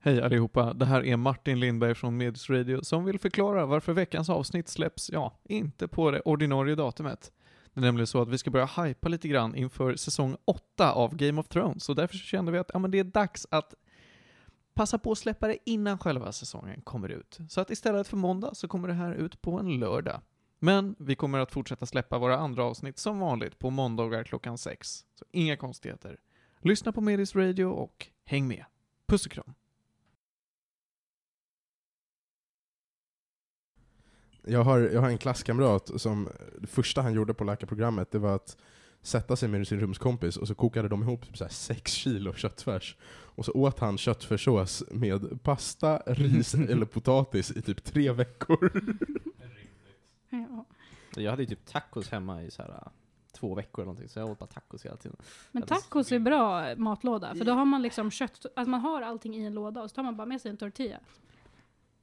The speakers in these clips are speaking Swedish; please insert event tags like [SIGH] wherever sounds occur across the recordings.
Hej allihopa, det här är Martin Lindberg från Medis Radio som vill förklara varför veckans avsnitt släpps, ja, inte på det ordinarie datumet. Det är nämligen så att vi ska börja hypa lite grann inför säsong 8 av Game of Thrones, och därför så kände vi att ja, men det är dags att passa på att släppa det innan själva säsongen kommer ut. Så att istället för måndag så kommer det här ut på en lördag. Men vi kommer att fortsätta släppa våra andra avsnitt som vanligt på måndagar klockan 6. Så inga konstigheter. Lyssna på Medis Radio och häng med. Puss och kram. Jag har, jag har en klasskamrat som, det första han gjorde på läkarprogrammet, det var att sätta sig med sin rumskompis och så kokade de ihop typ så här 6 kilo köttfärs. Och så åt han köttfärssås med pasta, ris [LAUGHS] eller potatis i typ tre veckor. Ja. Jag hade ju typ tacos hemma i så här äh, två veckor eller någonting, så jag åt bara tacos hela tiden. Men tacos är bra matlåda, för då har man liksom kött, alltså man har allting i en låda och så tar man bara med sig en tortilla.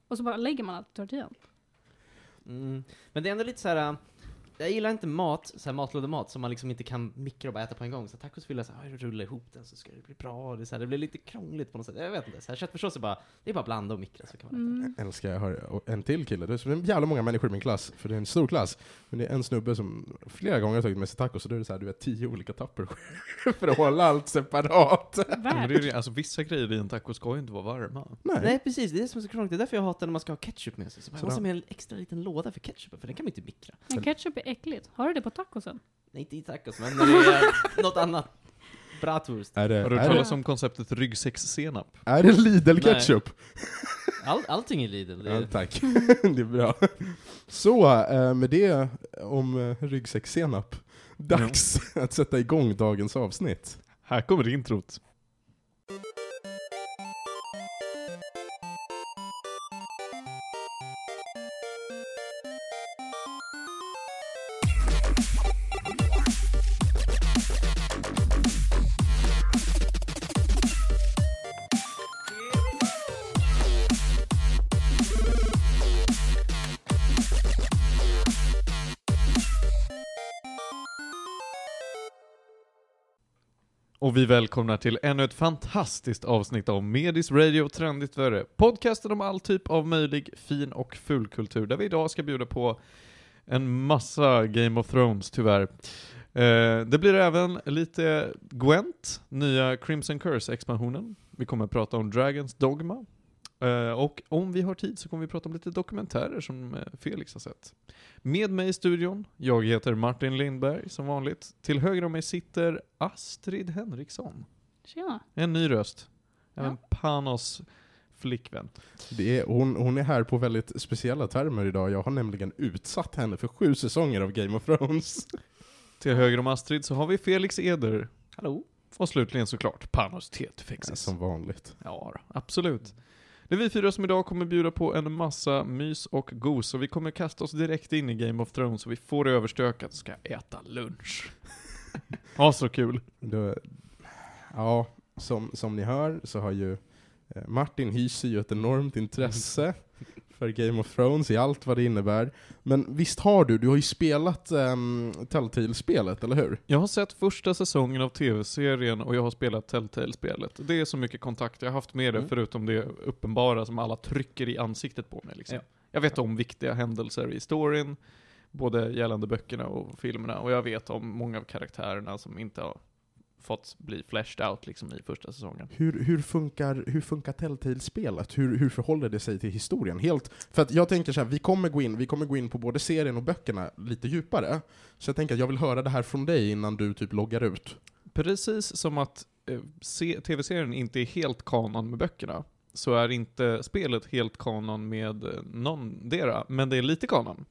Och så bara lägger man allt i tortillan. Mm. Men det är ändå lite så här. Äh, jag gillar inte mat, så här matlådemat, som man liksom inte kan mikra och bara äta på en gång. Så tacos vill jag så här, rulla ihop den så ska det bli bra. Det, är så här, det blir lite krångligt på något sätt. Jag vet inte. Så här, köttfärssås är bara, det är bara blanda och mikra så kan man äta. Mm. Älskar jag har en till kille, det är så jävla många människor i min klass, för det är en stor klass. Men det är en snubbe som flera gånger har tagit med sig tacos, och då är det så här, du vet, tio olika tapper [LAUGHS] för att hålla allt separat. Men det är, alltså vissa grejer i en taco ska ju inte vara varma. Nej. Nej precis, det är det som är så krångligt. Det är därför jag hatar när man ska ha ketchup med sig. Så man måste ha med en extra liten låda för ketchupen, för den kan man inte mikra. Men ketchup är äckligt. Har du det på tacosen? Nej, inte i tacos, men när det är [LAUGHS] något annat. Bratwurst. Är det, Har du är hört det, talas om konceptet ryggsäckssenap? är det Lidl-ketchup? [LAUGHS] All, allting är Lidl. Det Ja, är, tack. [LAUGHS] det är bra. Så, eh, med det om eh, ryggsäckssenap. Dags att sätta igång dagens avsnitt. Här kommer introt. Och vi välkomnar till ännu ett fantastiskt avsnitt av Medis Radio Trendigt Värre. Podcasten om all typ av möjlig fin och fulkultur, där vi idag ska bjuda på en massa Game of Thrones, tyvärr. Eh, det blir även lite Gwent, nya Crimson Curse-expansionen. Vi kommer att prata om Dragons Dogma. Eh, och om vi har tid så kommer vi prata om lite dokumentärer som eh, Felix har sett. Med mig i studion, jag heter Martin Lindberg som vanligt. Till höger om mig sitter Astrid Henriksson. Tjena. En ny röst. Ja. Även Panos flickvän. Det är, hon, hon är här på väldigt speciella termer idag. Jag har nämligen utsatt henne för sju säsonger av Game of Thrones. [LAUGHS] Till höger om Astrid så har vi Felix Eder. hallå? Och slutligen såklart Panos Tetufexis. Som vanligt. Ja, absolut. Det är vi fyra som idag kommer bjuda på en massa mys och gos, och vi kommer kasta oss direkt in i Game of Thrones, så vi får det överstökat och ska äta lunch. [LAUGHS] Ja, så kul. Då, ja, som, som ni hör så har ju eh, Martin hyser ju ett enormt intresse för Game of Thrones i allt vad det innebär. Men visst har du, du har ju spelat um, Telltale-spelet, eller hur? Jag har sett första säsongen av tv-serien och jag har spelat Telltale-spelet. Det är så mycket kontakt jag har haft med det, Mm. förutom det uppenbara som alla trycker i ansiktet på mig. Liksom. Ja. Jag vet om viktiga händelser i storyn, både gällande böckerna och filmerna, och jag vet om många av karaktärerna som inte har fått bli fleshed out liksom, i första säsongen. Hur, hur funkar, hur funkar Telltale-spelet? Hur, hur förhåller det sig till historien? Helt, för att jag tänker så här, vi kommer, gå in, vi kommer gå in på både serien och böckerna lite djupare. Så jag tänker att jag vill höra det här från dig innan du typ loggar ut. Precis som att eh, se- tv-serien inte är helt kanon med böckerna, så är inte spelet helt kanon med eh, någondera, men det är lite kanon.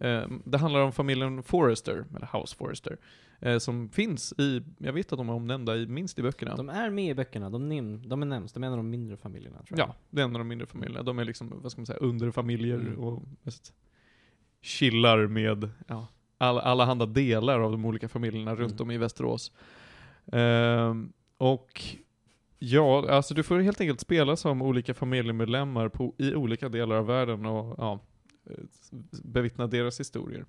Eh, det handlar om familjen Forrester, eller House Forrester, eh, som finns i, jag vet att de är omnämnda i, minst i böckerna. De är med i böckerna, de, nim, de är nämns, de är en av de mindre familjerna tror jag. Ja, det är en av de mindre familjerna. De är liksom, vad ska man säga, underfamiljer Mm. och mest chillar med ja, alla, alla handa delar av de olika familjerna runt Mm. om i Västerås. Ehm, och ja, alltså du får helt enkelt spela som olika familjemedlemmar på, i olika delar av världen och ja, eh, bevittna deras historier.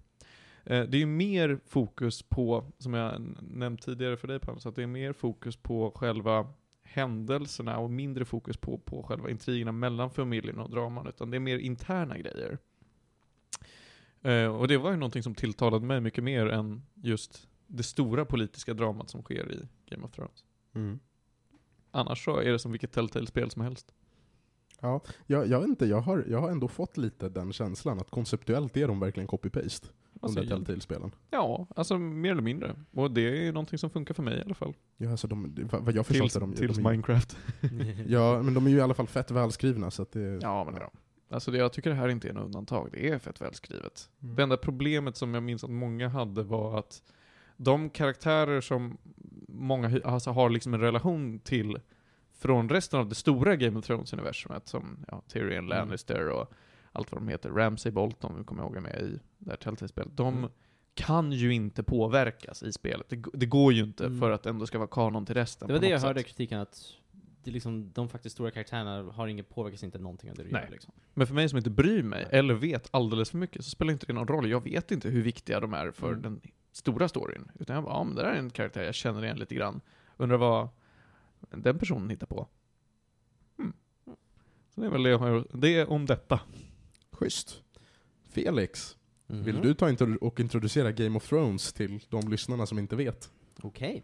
Eh, Det är ju mer fokus på, som jag nämnt tidigare för dig Panos, att det är mer fokus på själva händelserna och mindre fokus på, på själva intrigerna mellan familjen och draman, utan det är mer interna grejer. Eh, och det var ju någonting som tilltalade mig mycket mer än just det stora politiska dramat som sker i Game of Thrones. Mm. Annars så är det som vilket Telltale-spel som helst. Ja, jag, jag vet inte, jag har, jag har ändå fått lite den känslan att konceptuellt är de verkligen copy-paste, de Alltså, där Telltale-spelen. ja, alltså mer eller mindre. Och det är någonting som funkar för mig i alla fall. Ja, alltså de, det- vad jag förstått Tills, är de, tills de är, Minecraft. [LAUGHS] Ja, men de är ju i alla fall fett välskrivna så att det... Ja, men ja. Alltså det, jag tycker det här inte är något undantag. Det är fett välskrivet. Mm. Det enda problemet som jag minns att många hade var att de karaktärer som många alltså har liksom en relation till från resten av det stora Game of Thrones-universumet, som ja, Tyrion Mm. Lannister och allt vad de heter, Ramsay Bolton, vi kommer ihåg är med i det här Telltale-spelet, de Mm. kan ju inte påverkas i spelet. Det, det går ju inte Mm. för att det ändå ska vara kanon till resten Det var det jag sätt. hörde kritiken att det liksom, de faktiskt stora karaktärerna har ingen, påverkas inte någonting av det du Nej. gör liksom. Men för mig som inte bryr mig, eller vet alldeles för mycket, så spelar inte det någon roll. Jag vet inte hur viktiga de är för Mm. den stora storyn. Utan jag bara, ja men det där är en karaktär jag känner igen lite grann. Undrar vad den personen hittar på. Hmm. Så det är väl det jag har, det är om detta. Schysst. Felix, Mhm. vill du ta och introducera Game of Thrones till de lyssnarna som inte vet? Okej.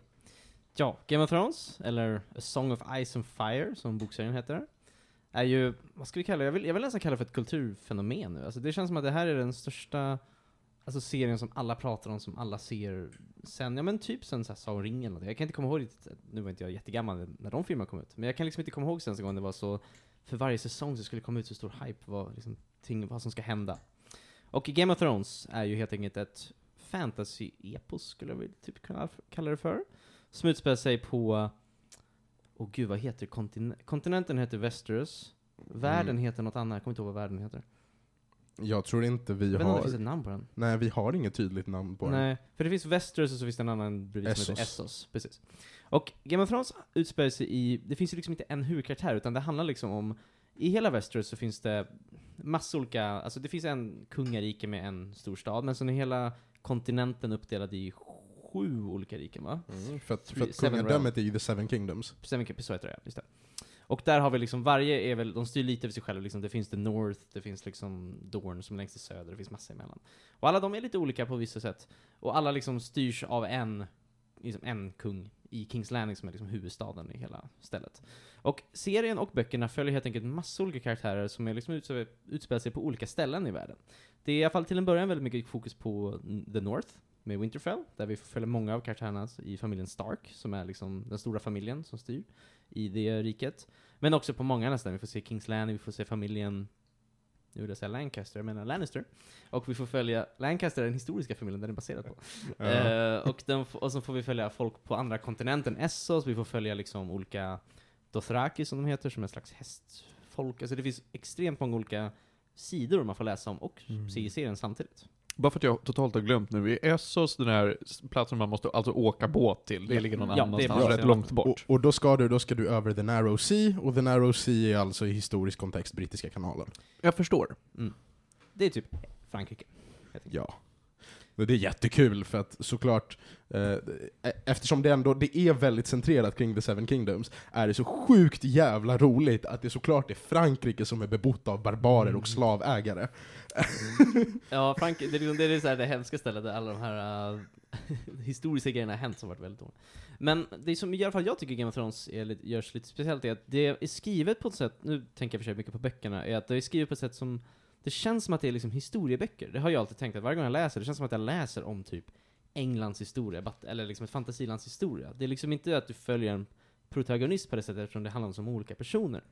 Ja, Game of Thrones, eller A Song of Ice and Fire, som bokserien heter, är ju, vad ska vi kalla det? Jag vill, jag vill nästan kalla det för ett kulturfenomen nu. Alltså det känns som att det här är den största alltså serien som alla pratar om, som alla ser sen, ja men typ sen såhär Sagan om ringen eller någonting. Jag kan inte komma ihåg riktigt, nu var inte jag jättegammal när de filmerna kom ut, men jag kan liksom inte komma ihåg sen en gång det var så, för varje säsong så skulle det komma ut så stor hype vad, liksom, ting, vad som ska hända. Och Game of Thrones är ju helt enkelt ett fantasy-epos, skulle jag typ kunna kalla det för. Som utspelar sig på, åh gud vad heter kontinen kontinenten heter Westeros, världen Mm. heter något annat, jag kommer inte ihåg vad världen heter. Jag tror inte vi vet inte om det har... finns ett namn på den. Nej, vi har inget tydligt namn på den. Nej, för det finns Westeros och så finns det en annan bredvid som heter. Essos. Precis. Och Game of Thrones utspelar sig i, det finns ju liksom inte en huvudkaraktär, utan det handlar liksom om, i hela Westeros så finns det massor olika, alltså det finns en kungarike med en stor stad, men sen är hela kontinenten uppdelad i sju olika riken va? Mm, för att, för att kungadömet är ju The Seven Kingdoms. Seven Kingdoms, så heter det, just det. Och där har vi liksom, varje är väl, de styr lite över sig själva liksom. Det finns The North, det finns liksom Dorn som är längst i söder, det finns massa emellan. Och alla de är lite olika på vissa sätt. Och alla liksom styrs av en, liksom en kung i Kings Landing som är liksom huvudstaden i hela stället. Och serien och böckerna följer helt enkelt massa olika karaktärer som är liksom utspelar sig på olika ställen i världen. Det är i alla fall till en början väldigt mycket fokus på The North, med Winterfell, där vi får följa många av karaktärerna i familjen Stark, som är liksom den stora familjen som styr i det riket. Men också på många andra ställen. Vi får se Kings Landing, vi får se familjen nu vill jag säga Lancaster, jag menar Lannister. Och vi får följa, Lancaster är den historiska familjen den är baserad på. Eh, och, den, och så får vi följa folk på andra kontinenten, Essos, vi får följa liksom olika Dothraki som de heter, som är en slags hästfolk. Alltså det finns extremt många olika sidor man får läsa om och Mm. se i serien samtidigt. Bara för att jag totalt har glömt nu, i Essos, den här platsen man måste alltså åka båt till, det ligger någon Ja, det är annanstans, rätt långt Och, bort. och då, ska du, då ska du över The Narrow Sea, och The Narrow Sea är alltså i historisk kontext brittiska kanalen. Jag förstår. Det är typ Frankrike. Ja. Det är jättekul för att såklart, eh, eftersom det ändå det är väldigt centrerat kring The Seven Kingdoms, är det så sjukt jävla roligt att det såklart är Frankrike som är bebott av barbarer och slavägare. [LAUGHS] Ja, Frank, det är, liksom, det, är så här det hemska stället där alla de här uh, [LAUGHS] historiska grejerna har hänt som varit väldigt dåliga. Men det som i alla fall jag tycker Game of Thrones är lite, görs lite speciellt är att det är skrivet på ett sätt, nu tänker jag för sig mycket på böckerna, är att det är skrivet på ett sätt som, det känns som att det är liksom historieböcker. Det har jag alltid tänkt att varje gång jag läser, det känns som att jag läser om typ Englands historia, eller liksom ett fantasilands historia. Det är liksom inte att du följer en protagonist på det sättet eftersom det handlar om så olika personer.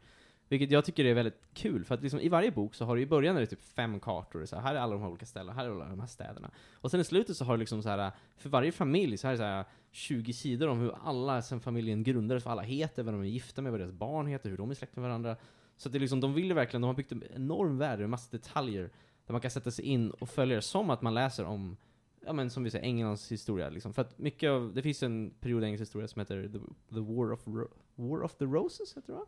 Vilket jag tycker är väldigt kul, för att liksom i varje bok så har du i början är det typ fem kartor, så här, här är alla de här olika ställena, här är alla de här städerna. Och sen i slutet så har du liksom så här, för varje familj så här är det så här 20 sidor om hur alla sen familjen grundades, vad alla heter, vad de är gifta med, vad deras barn heter, hur de är släkt med varandra. Så att det är liksom, de vill ju verkligen, de har byggt en enorm värld med massa detaljer där man kan sätta sig in och följa det som att man läser om Ja men som vi säger, Englands historia liksom. För att mycket av, det finns en period i engelsk historia som heter The, the War, of Ro- War of the Roses, heter det va?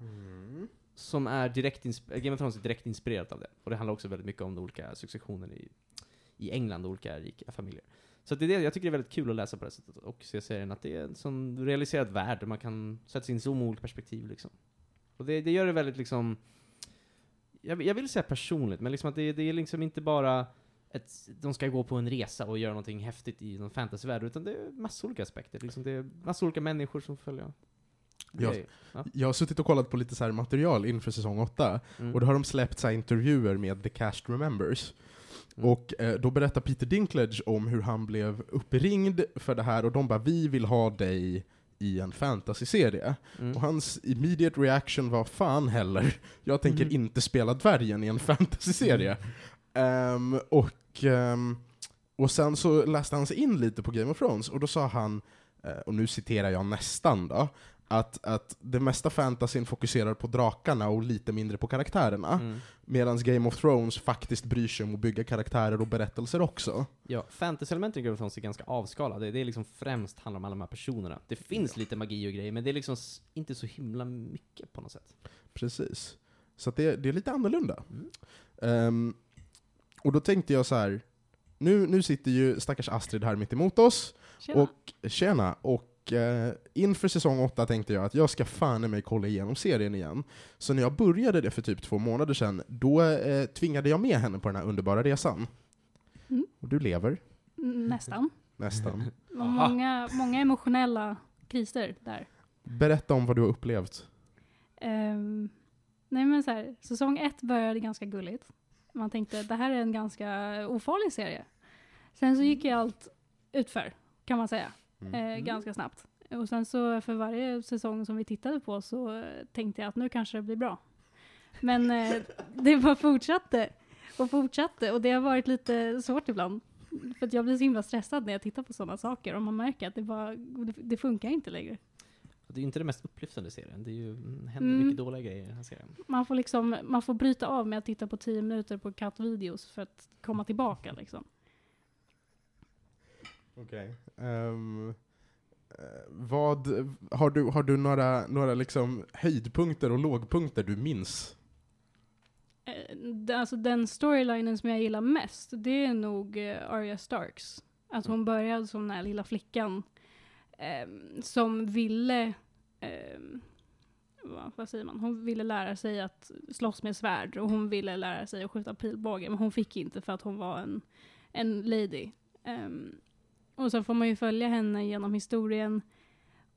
som är direkt Game of Thrones är direkt inspirerat av det. Och det handlar också väldigt mycket om den olika successionen i, i England, och olika rika familjer. Så att det är det, jag tycker det är väldigt kul att läsa på det sättet och se serien, att det är en sån realiserad värld där man kan sätta sig in i så många olika perspektiv liksom. Och det, det gör det väldigt liksom, jag, vill- jag vill säga personligt, men liksom att det, det är liksom inte bara ett, de ska gå på en resa och göra någonting häftigt i någon fantasyvärld, utan det är massa olika aspekter. Liksom det är massa olika människor som följer. Ja. grejer. Jag har suttit och kollat på lite så här material inför säsong 8, Mm. och då har de släppt så intervjuer med The Cast Remembers. Mm. Och eh, då berättar Peter Dinklage om hur han blev uppringd för det här, och de bara 'Vi vill ha dig i en fantasyserie' Mm. Och hans immediate reaction var 'Fan heller, [LAUGHS] jag tänker Mhm. inte spela dvärgen i en fantasyserie' Ehm, och, ehm, och sen så läste han sig in lite på Game of Thrones, och då sa han, eh, och nu citerar jag nästan då, att, att det mesta fantasyn fokuserar på drakarna och lite mindre på karaktärerna, Mm. medan Game of Thrones faktiskt bryr sig om att bygga karaktärer och berättelser också. Ja, fantasy-elementen i Game of Thrones är ganska avskalade. Det är liksom främst handlar om alla de här personerna. Det finns lite magi och grejer, men det är liksom inte så himla mycket på något sätt. Precis. Så det, det är lite annorlunda. Mm. Ehm, och då tänkte jag så här. Nu, nu sitter ju stackars Astrid här mitt emot oss, Tjena. och tjena, och eh, inför säsong 8 tänkte jag att jag ska fan i mig kolla igenom serien igen. Så när jag började det för typ två månader sedan, då eh, tvingade jag med henne på den här underbara resan. Mm. Och du lever, Mm, Nästan. nästan. Aha. många, många emotionella kriser där. Berätta om vad du har upplevt. Ehm, nej men så här, säsong ett började ganska gulligt. Man tänkte det här är en ganska ofarlig serie. Sen så gick ju allt utför, kan man säga, Mm. eh, ganska snabbt. Och sen så för varje säsong som vi tittade på så tänkte jag att nu kanske det blir bra. Men eh, [LAUGHS] det bara fortsatte och fortsatte och det har varit lite svårt ibland. För att jag blir så himla stressad när jag tittar på sådana saker och man märker att det, bara, det, det funkar inte längre. Det är ju inte det mest upplyftande serien. Det är ju, mm, händer Mm. mycket dåliga grejer i den här serien. Man får, liksom, man får bryta av med att titta på 10 minuter på kattvideos för att komma tillbaka. Liksom. Okej. Ehm, eh, vad, har du, har du några, några liksom höjdpunkter och lågpunkter du minns? Eh, Alltså den storylinen som jag gillar mest, det är nog eh, Arya Starks. Att hon började som den här lilla flickan ehm, som ville, ehm, vad, vad säger man, hon ville lära sig att slåss med svärd och hon ville lära sig att skjuta pilbåge, men hon fick inte för att hon var en, en lady. Ehm, och så får man ju följa henne genom historien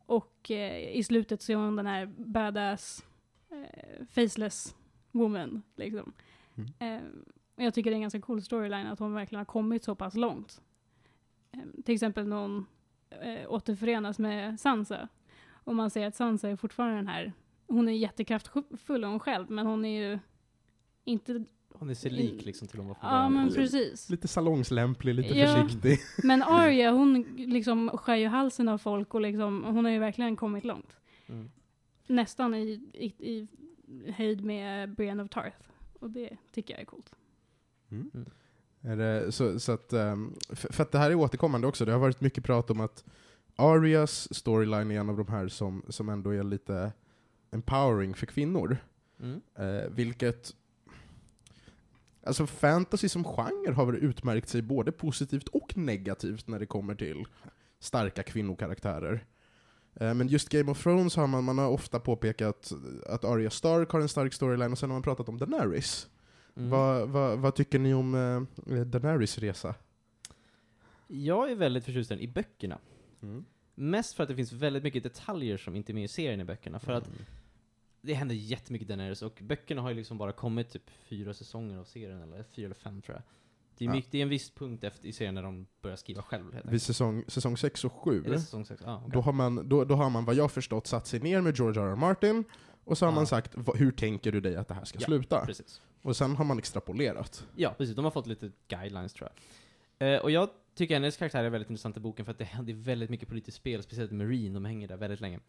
och eh, i slutet så är hon den här badass, eh, faceless woman. Liksom. Mm. Eh, och jag tycker det är en ganska cool storyline att hon verkligen har kommit så pass långt. Eh, till exempel när hon eh, återförenas med Sansa. Och man ser att Sansa är fortfarande den här, hon är jättekraftfull hon själv, men hon är ju inte, Hon är sig lik liksom till hon var från ja början. men precis. Lite salongslämplig, lite Ja. försiktig. [LAUGHS] Men Arya hon liksom skär ju halsen av folk och liksom, hon har ju verkligen kommit långt. Mm. Nästan i, i, i höjd med Brienne of Tarth. Och det tycker jag är coolt. Mm. Mm. Är det, så, så att, ehm, för, för att det här är återkommande också, det har varit mycket prat om att Arias storyline är en av de här som, som ändå är lite empowering för kvinnor. Mm. Eh, vilket... Alltså fantasy som genre har väl utmärkt sig både positivt och negativt när det kommer till starka kvinnokaraktärer. Eh, men just Game of Thrones har man, man har ofta påpekat att Arya Stark har en stark storyline, och sen har man pratat om Daenerys. Mm. Vad, vad, vad tycker ni om eh, Daenerys resa? Jag är väldigt förtjust i böckerna. Mest för att det finns väldigt mycket detaljer som inte är med i serien i böckerna. För att det händer jättemycket Daenerys, och böckerna har ju liksom bara kommit typ fyra säsonger av serien, eller fyra eller fem tror jag. Det är, Ja. mycket, det är en viss punkt efter, i serien när de börjar skriva själv. helt Vid säsong, säsong 6 och 7, Är det säsong sex? Ah, okej. då, har man, då, då har man vad jag förstått satt sig ner med George R. R. Martin, och så har Ja. man sagt "Va- hur tänker du dig att det här ska Ja, sluta? Precis. Och sen har man extrapolerat. Ja, precis. De har fått lite guidelines tror jag. Eh, och jag tycker hennes karaktär är väldigt intressant i boken för att det händer väldigt mycket politiskt spel, speciellt Marine, de hänger där väldigt länge.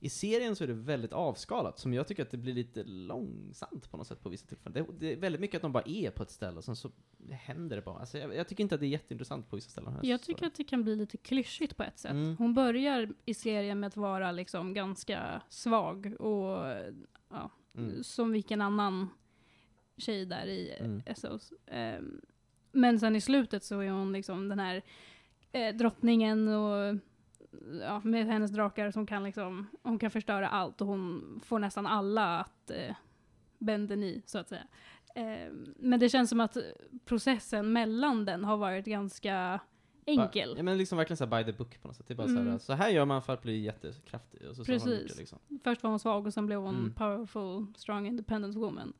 I serien så är det väldigt avskalat, som jag tycker att det blir lite långsamt på något sätt på vissa tillfällen. Det, det är väldigt mycket att de bara är på ett ställe och sen så händer det bara. Alltså, jag, jag tycker inte att det är jätteintressant på vissa ställen. Jag tycker att det kan bli lite klyschigt på ett sätt. Mm. Hon börjar i serien med att vara liksom ganska svag och ja, Mm. som vilken annan tjej där i Mm. SOS. Ehm, men sen i slutet så är hon liksom den här eh, drottningen och ja, med hennes drakar som kan liksom, hon kan förstöra allt och hon får nästan alla att eh, bända i, så att säga. Eh, men det känns som att processen mellan den har varit ganska enkel. Ja, men liksom verkligen så by the book på något sätt. Det är bara så, Mm. här, så här gör man för att bli jättekraftig. Och så, så Precis. det, liksom. Först var hon svag och sen blev hon Mm. powerful, strong, independent woman.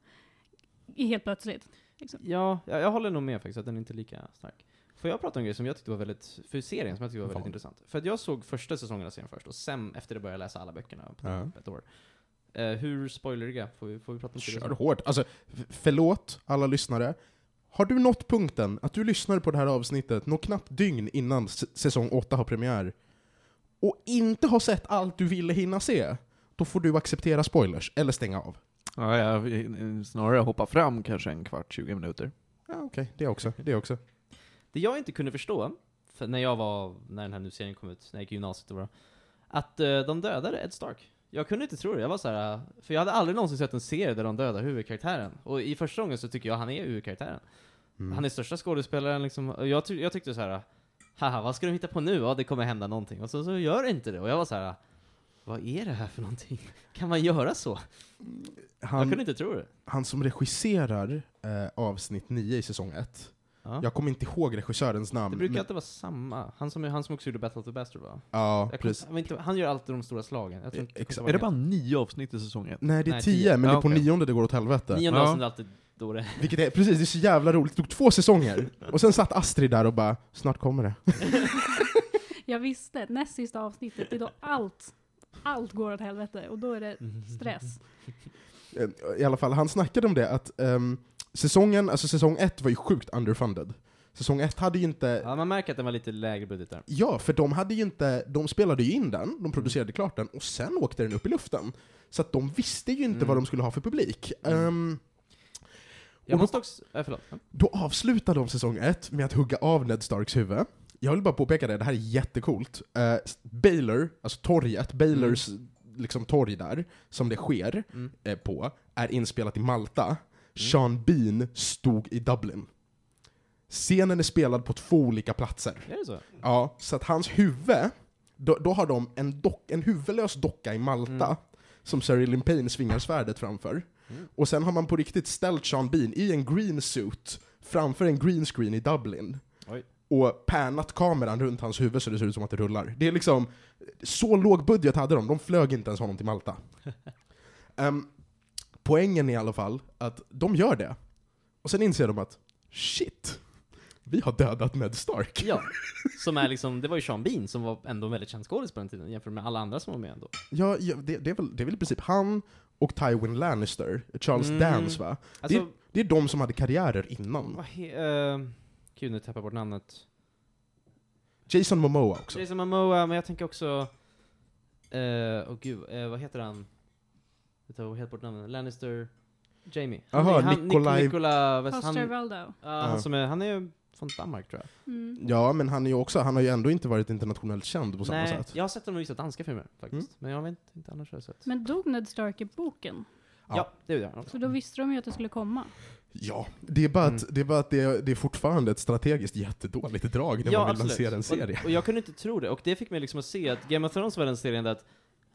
Helt plötsligt. Ja, jag, jag håller nog med faktiskt, att den är inte lika stark. Får jag prata om en grej som jag tyckte var väldigt, för serien som jag tyckte var väldigt Vad? intressant? För att jag såg första säsongen av serien först, och sen efter det började jag läsa alla böckerna på Ja. ett år. Eh, hur spoileriga? Får vi, får vi prata om Kör det? hårt. Alltså, förlåt alla lyssnare. Har du nått punkten att du lyssnar på det här avsnittet något knappt dygn innan säsong 8 har premiär och inte har sett allt du ville hinna se, då får du acceptera spoilers, eller stänga av. Ja, jag snarare hoppa fram kanske en kvart, 20 minuter. Ja, okej, det också. Det också. Det jag inte kunde förstå, för när jag var, när den här nu serien kom ut, när jag gick i gymnasiet bra, att eh, de dödade Ed Stark. Jag kunde inte tro det, jag var så här, för jag hade aldrig någonsin sett en serie där de dödar huvudkaraktären. Och i första gången så tycker jag han är huvudkaraktären. Mm. Han är största skådespelaren liksom, och jag, ty- jag tyckte så här. haha vad ska de hitta på nu? Ja, det kommer hända någonting. Och så, så gör det inte det. Och jag var så här. vad är det här för någonting? [LAUGHS] Kan man göra så? Jag han, kunde inte tro det. han som regisserar eh, avsnitt 9 i säsong 1, Ja. jag kommer inte ihåg regissörens namn. det brukar men- alltid vara samma. Han som, han som också gjorde Battle of the Bastard va? Ja, Jag kom, precis. vet inte, han gör alltid de stora slagen. Jag tror inte, Är det bara nio avsnitt i säsong ett? Nej, det är Nej, 10, tio. men det Ja, är på okej. nionde det går åt helvete. Nionde Ja. avsnitt är alltid då det... Vilket är, precis, det är så jävla roligt. Det tog två säsonger, och sen satt Astrid där och bara 'Snart kommer det' [LAUGHS] Jag visste, näst sista avsnittet, det är då allt, allt går åt helvete och då är det stress. [LAUGHS] I alla fall, han snackade om det att ehm, säsongen, alltså säsong ett var ju sjukt underfunded. Säsong ett hade ju inte... Ja, man märker att den var lite lägre budget där. Ja, för de hade ju inte, de spelade ju in den, de producerade klart den, och sen åkte den upp i luften. Så att de visste ju inte Mm. vad de skulle ha för publik. Mm. Ehm, Jag Och då- måste också... Äh, förlåt. Då avslutade de säsong ett med att hugga av Ned Starks huvud. Jag vill bara påpeka det, det här är jättecoolt. Uh, Baylor, alltså torget, Baylors liksom torg där, som det sker Mm. eh, på, är inspelat i Malta. Sean Bean stod i Dublin. Scenen är spelad på två olika platser. Är det så? Ja, så att hans huvud, då, då har de en, dock, en huvudlös docka i Malta, Mm. som Lynn Payne svingar svärdet framför. Mm. Och sen har man på riktigt ställt Sean Bean i en green suit framför en green screen i Dublin. Oj. Och pannat kameran runt hans huvud så det ser ut som att det rullar. Det är liksom, så låg budget hade de, de flög inte ens honom till Malta. [LAUGHS] Ehm, poängen i alla fall att de gör det. Och sen inser de att, shit, vi har dödat Ned Stark. Ja. [LAUGHS] Som är liksom, det var ju Sean Bean som var ändå en väldigt känd skådis på den tiden jämfört med alla andra som var med ändå. Ja, ja det, det, är väl, det är väl i princip han och Tywin Lannister, Charles Mm. Dance va? Alltså, Det är de som hade karriärer innan. vad he, uh, Gud, nu tappar jag bort namnet. Jason Momoa också. Jason Momoa, men jag tänker också... eh, Åh gud, eh, vad heter han? Jag tar helt bort namnet. Lannister... Jamie. Är- han, Nikolaj- Nikola... West- Han, ja, Ja. han, som är, han är ju från Danmark tror jag. Mm. Ja, men han, är ju också, han har ju ändå inte varit internationellt känd på samma Nej, sätt. jag har sett honom i vissa danska filmer faktiskt. Mm. Men jag vet inte annars har jag sett. Men dog Ned Stark i boken? Ja. Ja, det gör han. Så då visste de ju att det skulle komma. Ja, det är bara att, Mm. det, är, bara att det, är, det är fortfarande ett strategiskt jättedåligt drag när man vill lansera en serie. Och, och jag kunde inte tro det, och det fick mig liksom att se att Game of Thrones var den serien där att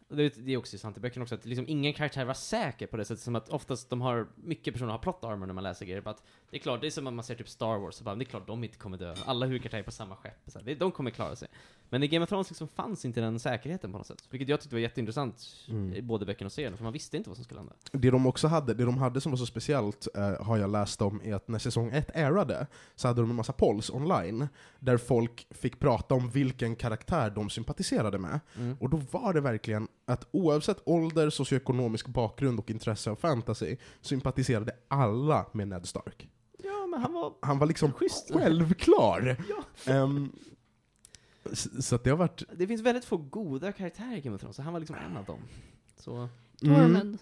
det det är också sant i böckerna också, att liksom ingen karaktär var säker på det sättet som att oftast de har, mycket personer har plot armor när man läser grejer, att det är klart, det är som att man ser typ Star Wars, så bara, det är klart de inte kommer dö, alla huvudkaraktärer är på samma skepp, så här, de kommer klara sig. Men i Game of Thrones liksom fanns inte den säkerheten på något sätt, vilket jag tyckte var jätteintressant Mm. i både böckerna och serien, för man visste inte vad som skulle hända. Det de också hade, det de hade som var så speciellt, eh, har jag läst om, är att när säsong 1 ärade, så hade de en massa polls online, där folk fick prata om vilken karaktär de sympatiserade med. Mm. Och då var det verkligen att oavsett ålder, socioekonomisk bakgrund och intresse av fantasy, sympatiserade alla med Ned Stark. Ja, men han var Han var liksom schysst. självklar! [LAUGHS] Ehm, s- så att det har varit... Det finns väldigt få goda karaktärer i Game of Thrones, så han var liksom en av dem. Så, Tormund.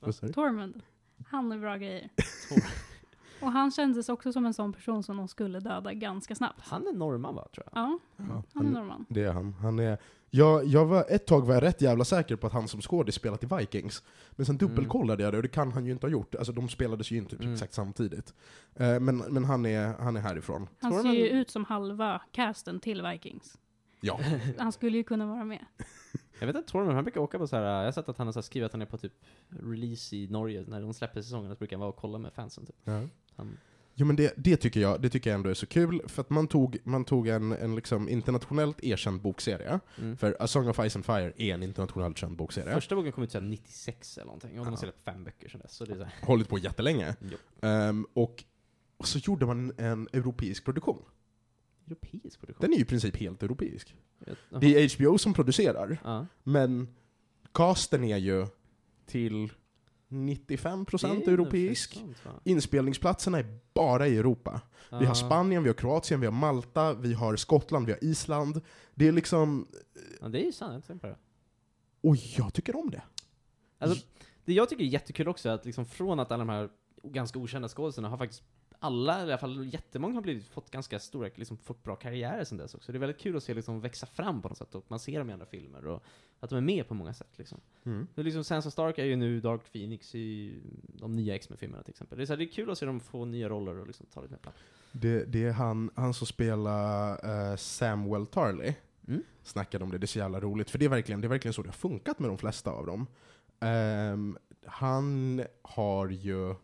Vad sa du? Tormund. Han är bra grejer. [LAUGHS] Och han kändes också som en sån person som de skulle döda ganska snabbt. Han är norrman va, tror jag? Ja, Ja, han är han, norrman. det är han. han är, jag, jag var, ett tag var jag rätt jävla säker på att han som skådis spelat i Vikings. Men sen dubbelkollade jag det och det kan han ju inte ha gjort. Alltså de spelades ju inte typ Mm. exakt samtidigt. Eh, men men han, är, han är härifrån. Han Tror ser du ju ut som halva casten till Vikings. Ja. [LAUGHS] Han skulle ju kunna vara med. [LAUGHS] Jag vet inte, tror han brukar åka på så här. jag har sett att han har skrivit att han är på typ release i Norge, när de släpper säsongen, så brukar han vara och kolla med fansen typ. ja. Han, Jo men det, det, tycker jag, det tycker jag ändå är så kul, för att man tog, man tog en, en liksom internationellt erkänd bokserie, mm. för A Song of Ice and Fire är en internationellt känd bokserie, Första boken kom ut så här 96 eller någonting, och de har släppt fem böcker sedan dess. Så det är så här, hållit på jättelänge. jo. Ehm, och, och så gjorde man en europeisk produktion. Europeisk produktion. Den är ju i princip helt europeisk. Jaha. Det är HBO som producerar, Ja. men casten är ju till 95% Det är europeisk. Inspelningsplatserna är bara i Europa. Vi har Ja. Spanien, vi har Kroatien, vi har Malta, vi har Skottland, vi har Island. Det är liksom... Ja, det är ju sant. Och jag tycker om det. Alltså, det jag tycker är jättekul också är att liksom från att alla de här ganska okända skådespelarna har faktiskt alla, i alla fall jättemånga har blivit, fått ganska stora, liksom fått bra karriärer sen dess också. Det är väldigt kul att se liksom växa fram på något sätt, och man ser dem i andra filmer, och att de är med på många sätt liksom. Det är liksom Sansa Stark är ju nu Dark Phoenix i de nya X-Men-filmerna till exempel. Det är, så här, det är kul att se dem få nya roller och liksom ta lite mer plats. Det, det är han, han som spelar eh, Samuel Tarley. Mm. Snackade om det, det är så jävla roligt. För det är verkligen, det är verkligen så det har funkat med de flesta av dem. Ehm, han har ju...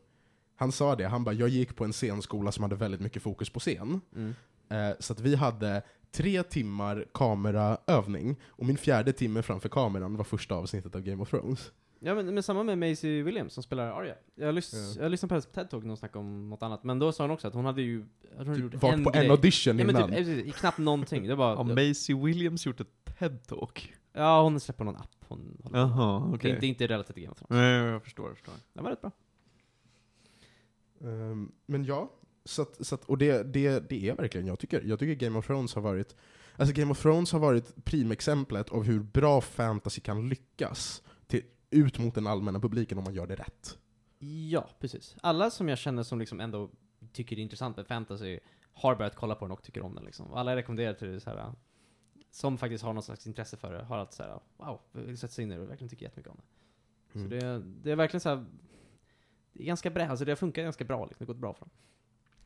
Han sa det, han bara jag gick på en scenskola som hade väldigt mycket fokus på scen. Mm. Eh, så att vi hade tre timmar kameraövning, och min fjärde timme framför kameran var första avsnittet av Game of Thrones. Ja men, men samma med Maisie Williams som spelar Arya. Jag, lys Ja. jag lyssnade på hennes TED-talk när hon snackade om något annat, men då sa hon också att hon hade ju... Hon Typ gjort Vart på grej. en audition Ja men innan. typ, eh, knappt någonting. Det var... Har Maisie Williams gjort ett TED-talk? Ja, hon släpper någon app hon. Jaha, Det okej. är inte, inte relativt till Game of Thrones. Nej, jag förstår, jag förstår. Det var rätt bra. Ehm, men ja, så att, så att, och det, det, det är verkligen, jag tycker, jag tycker Game of Thrones har varit Alltså Game of Thrones har varit primexemplet av hur bra fantasy kan lyckas till, ut mot den allmänna publiken om man gör det rätt. Ja, precis. Alla som jag känner som liksom ändå tycker det är intressant med fantasy har börjat kolla på den och tycker om den liksom. Alla rekommenderar till det så här som faktiskt har någon slags intresse för det, har alltid så här, wow, sätta sig in i det och verkligen tycker jättemycket om det. Mm. Så det, det är verkligen så här, ganska bra, alltså det har funkat ganska bra liksom, det har gått bra för dem.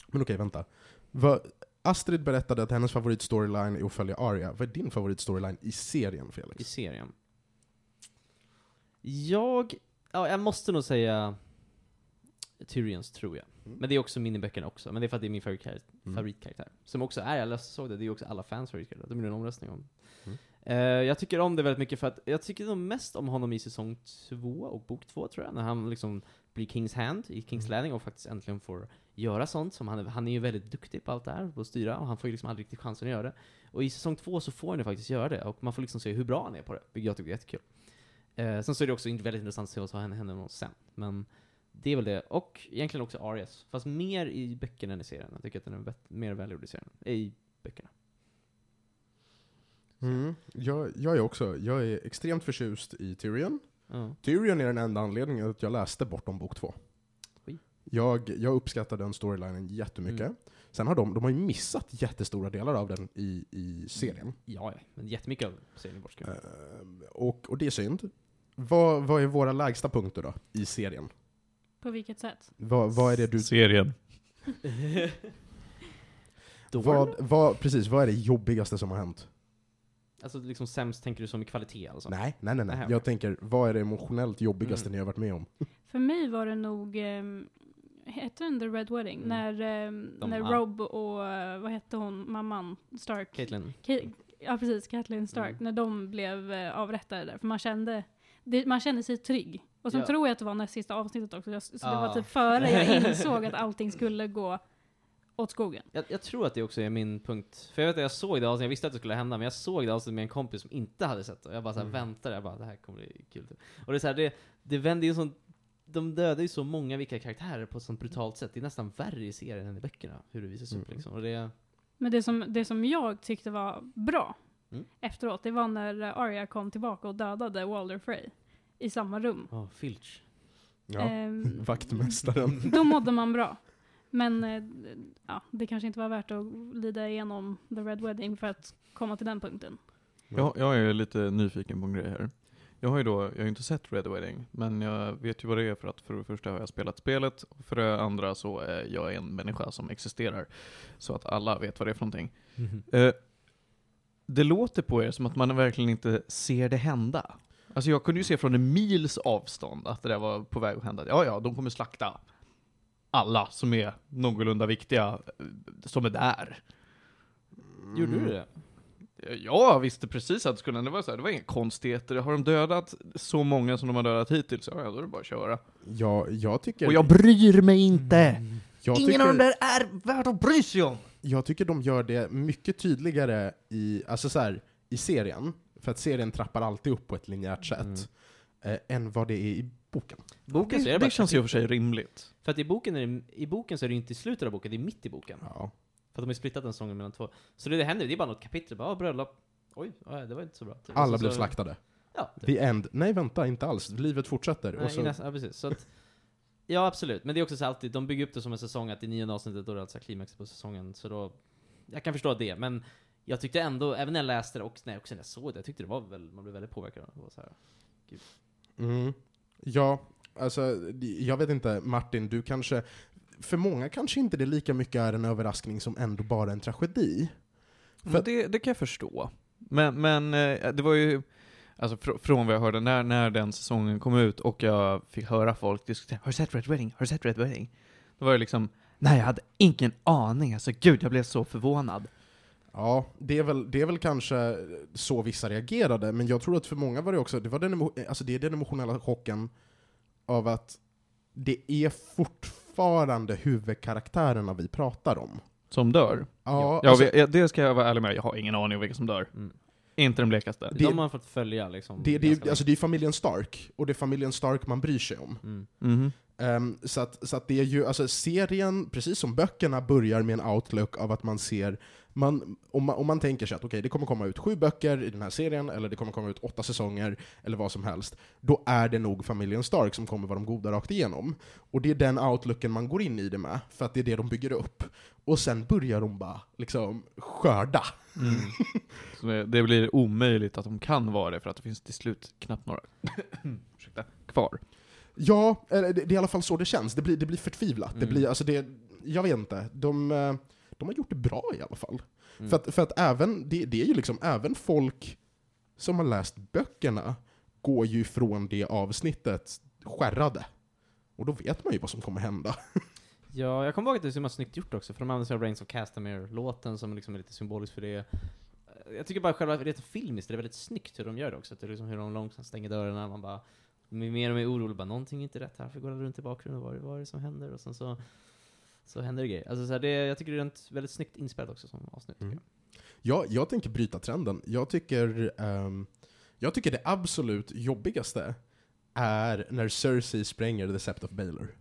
Men okej, vänta. Vad, Astrid berättade att hennes favoritstoryline är att följa Arya. Vad är din favoritstoryline i serien, Felix? I serien. Jag, ja, jag måste nog säga Tyrions, tror jag. Mm. Men det är också min i böckerna också, men det är för att det är min favoritkaraktär. Mm. favoritkaraktär. Som också är, jag läste- såg det, det är också alla fans favoritkaraktär. De gjorde en omröstning om. Mm. Eh, jag tycker om det väldigt mycket för att, jag tycker nog mest om honom i säsong två och bok två tror jag, när han liksom blir Kings Hand i Kings Mm. Landing och faktiskt äntligen får göra sånt som han, är- han är ju väldigt duktig på allt det här, på att styra, och han får ju liksom aldrig riktigt chansen att göra det. Och i säsong två så får han ju faktiskt göra det, och man får liksom se hur bra han är på det, vilket jag tycker är jättekul. Eh, sen så är det också väldigt intressant att se vad som händer med sen, men det är väl det. Och egentligen också Arias, fast mer i böckerna än i serien. Jag tycker att den är mer välgjord i serien, i böckerna. Mm. Jag, jag är också, jag är extremt förtjust i Tyrion. Ja. Tyrion är den enda anledningen att jag läste Bortom bok två. Oj. Jag, jag uppskattar den storylinen jättemycket. Mm. Sen har de, de har ju missat jättestora delar av den i, i serien. Ja, ja, men jättemycket av serien är bortskuren. Ehm, och, och det är synd. Vad, vad är våra lägsta punkter då, i serien? På vilket sätt? Vad, vad är det du... Serien. [LAUGHS] Vad, vad, precis, vad är det jobbigaste som har hänt? Alltså liksom sämst tänker du som i kvalitet alltså? Nej, nej, nej. nej. Nähä, Jag tänker, vad är det emotionellt jobbigaste Mm. ni har varit med om? För mig var det nog, um, hette den The Red Wedding? Mm. När, De- när. Rob och, eh, vad hette hon, mamman Stark? Caitlyn. Ka- ja precis, Kathleen Stark. Mm. När de blev uh, avrättade där. För man kände, det, man kände sig trygg. Och sen Ja. tror jag att det var näst sista avsnittet också. Så det var typ före jag [LAUGHS] insåg att allting skulle gå åt skogen. Jag, jag tror att det också är min punkt. För jag vet att jag såg det avsnittet, jag visste att det skulle hända, men jag såg det avsnittet med en kompis som inte hade sett det. Jag bara så här Mm. väntade, jag bara det här kommer bli kul. Och det är så här, det, det vänder ju sånt, de dödar ju så många viktiga karaktärer på ett sånt brutalt sätt. Det är nästan värre i serien än i böckerna, hur det visas upp Mm. liksom. Och det, Men det som, det som jag tyckte var bra Mm. efteråt, det var när Arya kom tillbaka och dödade Walder Frey i samma rum. oh, Filch. Ja. Ehm, [LAUGHS] Vaktmästaren. då mådde man bra. Men eh, ja, det kanske inte var värt att lida igenom The Red Wedding för att komma till den punkten. Jag, jag är lite nyfiken på en grej här. Jag har ju då, jag har ju inte sett Red Wedding, men jag vet ju vad det är för att för det första har jag spelat spelet, och för det andra så är jag en människa som existerar. Så att alla vet vad det är för någonting. Eh, det låter på er som att man verkligen inte ser det hända. Alltså jag kunde ju se från en mils avstånd att det där var på väg att hända. Ja, ja, de kommer slakta alla som är någorlunda viktiga, eh, som är där. Gjorde du det? Jag visste precis att det skulle. Det var, så här, det var inga konstigheter. Har de dödat så många som de har dödat hittills, ja, då är det bara att köra. Ja, jag tycker... Och jag bryr mig inte! jag Ingen tycker, av dem där är värd att bry sig om! Jag tycker de gör det mycket tydligare i, alltså så här, i serien, för att serien trappar alltid upp på ett linjärt sätt, eh, än vad det är i boken. Boken Det, det känns ju för sig rimligt. För att i boken, är det, i boken så är det inte i slutet av boken, det är mitt i boken. Ja. För att de har splittat den säsongen mellan två. Så det, det händer, det är bara något kapitel, bara ah, bröllop. Oj, det var inte så bra. Typ. Alla så- blev så- slaktade. Ja, typ. The end. Nej, vänta, inte alls. Livet fortsätter. Nej, och så, nästa, ja, precis. Så att, ja, absolut. Men det är också så alltid, de bygger upp det som en säsong, att i nionde avsnittet då är det alltså klimax på säsongen. Så då, jag kan förstå det, men jag tyckte ändå, även när jag läste det och när jag, också när jag såg det, jag tyckte det var väl, man blev väldigt påverkad det. Var så här. mm. Ja, alltså, jag vet inte, Martin, du kanske... För många kanske inte det lika mycket är en överraskning som ändå bara en tragedi. För det, det kan jag förstå. Men, men eh, det var ju, alltså fr från vad jag hörde, när, när den säsongen kom ut och jag fick höra folk diskutera Har du sett Red Wedding? Har du sett Red Wedding? Då var det liksom, nej jag hade ingen aning, alltså gud jag blev så förvånad. Ja, det är, väl, det är väl kanske så vissa reagerade, men jag tror att för många var det också, det, var den, alltså det är den emotionella chocken av att det är fortfarande huvudkaraktärerna vi pratar om. Som dör. Ja, Ja, alltså, vi- det ska jag vara ärlig med, jag har ingen aning om vilka som dör. Mm. Inte den blekaste. Det- de har fått följa liksom. det, det, alltså det är familjen Stark, och det är familjen Stark man bryr sig om. mm. Mhm. Ehm, så att, så att det är ju, alltså serien, precis som böckerna, börjar med en outlook av att man ser, man, om, man, om man tänker sig att okej, det kommer komma ut sju böcker i den här serien, eller det kommer komma ut åtta säsonger, eller vad som helst, då är det nog familjen Stark som kommer vara de goda rakt igenom. Och det är den outlooken man går in i det med, för att det är det de bygger upp. Och sen börjar de bara liksom skörda. Mm. [LAUGHS] Så det, det blir omöjligt att de kan vara det, för att det finns till slut knappt några [CLEARS THROAT] ursäkta, kvar. Ja, det, det är i alla fall så det känns. Det blir, det blir förtvivlat. Det Mm. blir, alltså det, jag vet inte. De, eh, de har gjort det bra i alla fall. Mm. För, att, för att även, det, det är ju liksom, även folk som har läst böckerna går ju från det avsnittet skärrade. Och då vet man ju vad som kommer hända. [LAUGHS] Ja, jag kommer ihåg att det är så himla snyggt gjort också, för de använder sig av Reigns of Castamere-låten som liksom är lite symbolisk för det. Jag tycker bara själva, rent filmiskt, det är väldigt snyggt hur de gör det också. Att det är liksom hur de långsamt stänger dörrarna, man bara mer och mer orolig, bara någonting är inte rätt här, för går runt i bakgrunden, vad vad är det som händer? Och sen så, så händer det grejer. Alltså så här, det, jag tycker det är ett väldigt snyggt inspelat också som avsnitt. Mm. Jag, jag tänker bryta trenden. Jag tycker, ehm, jag tycker det absolut jobbigaste är när Cersei spränger The Sept of Baelor.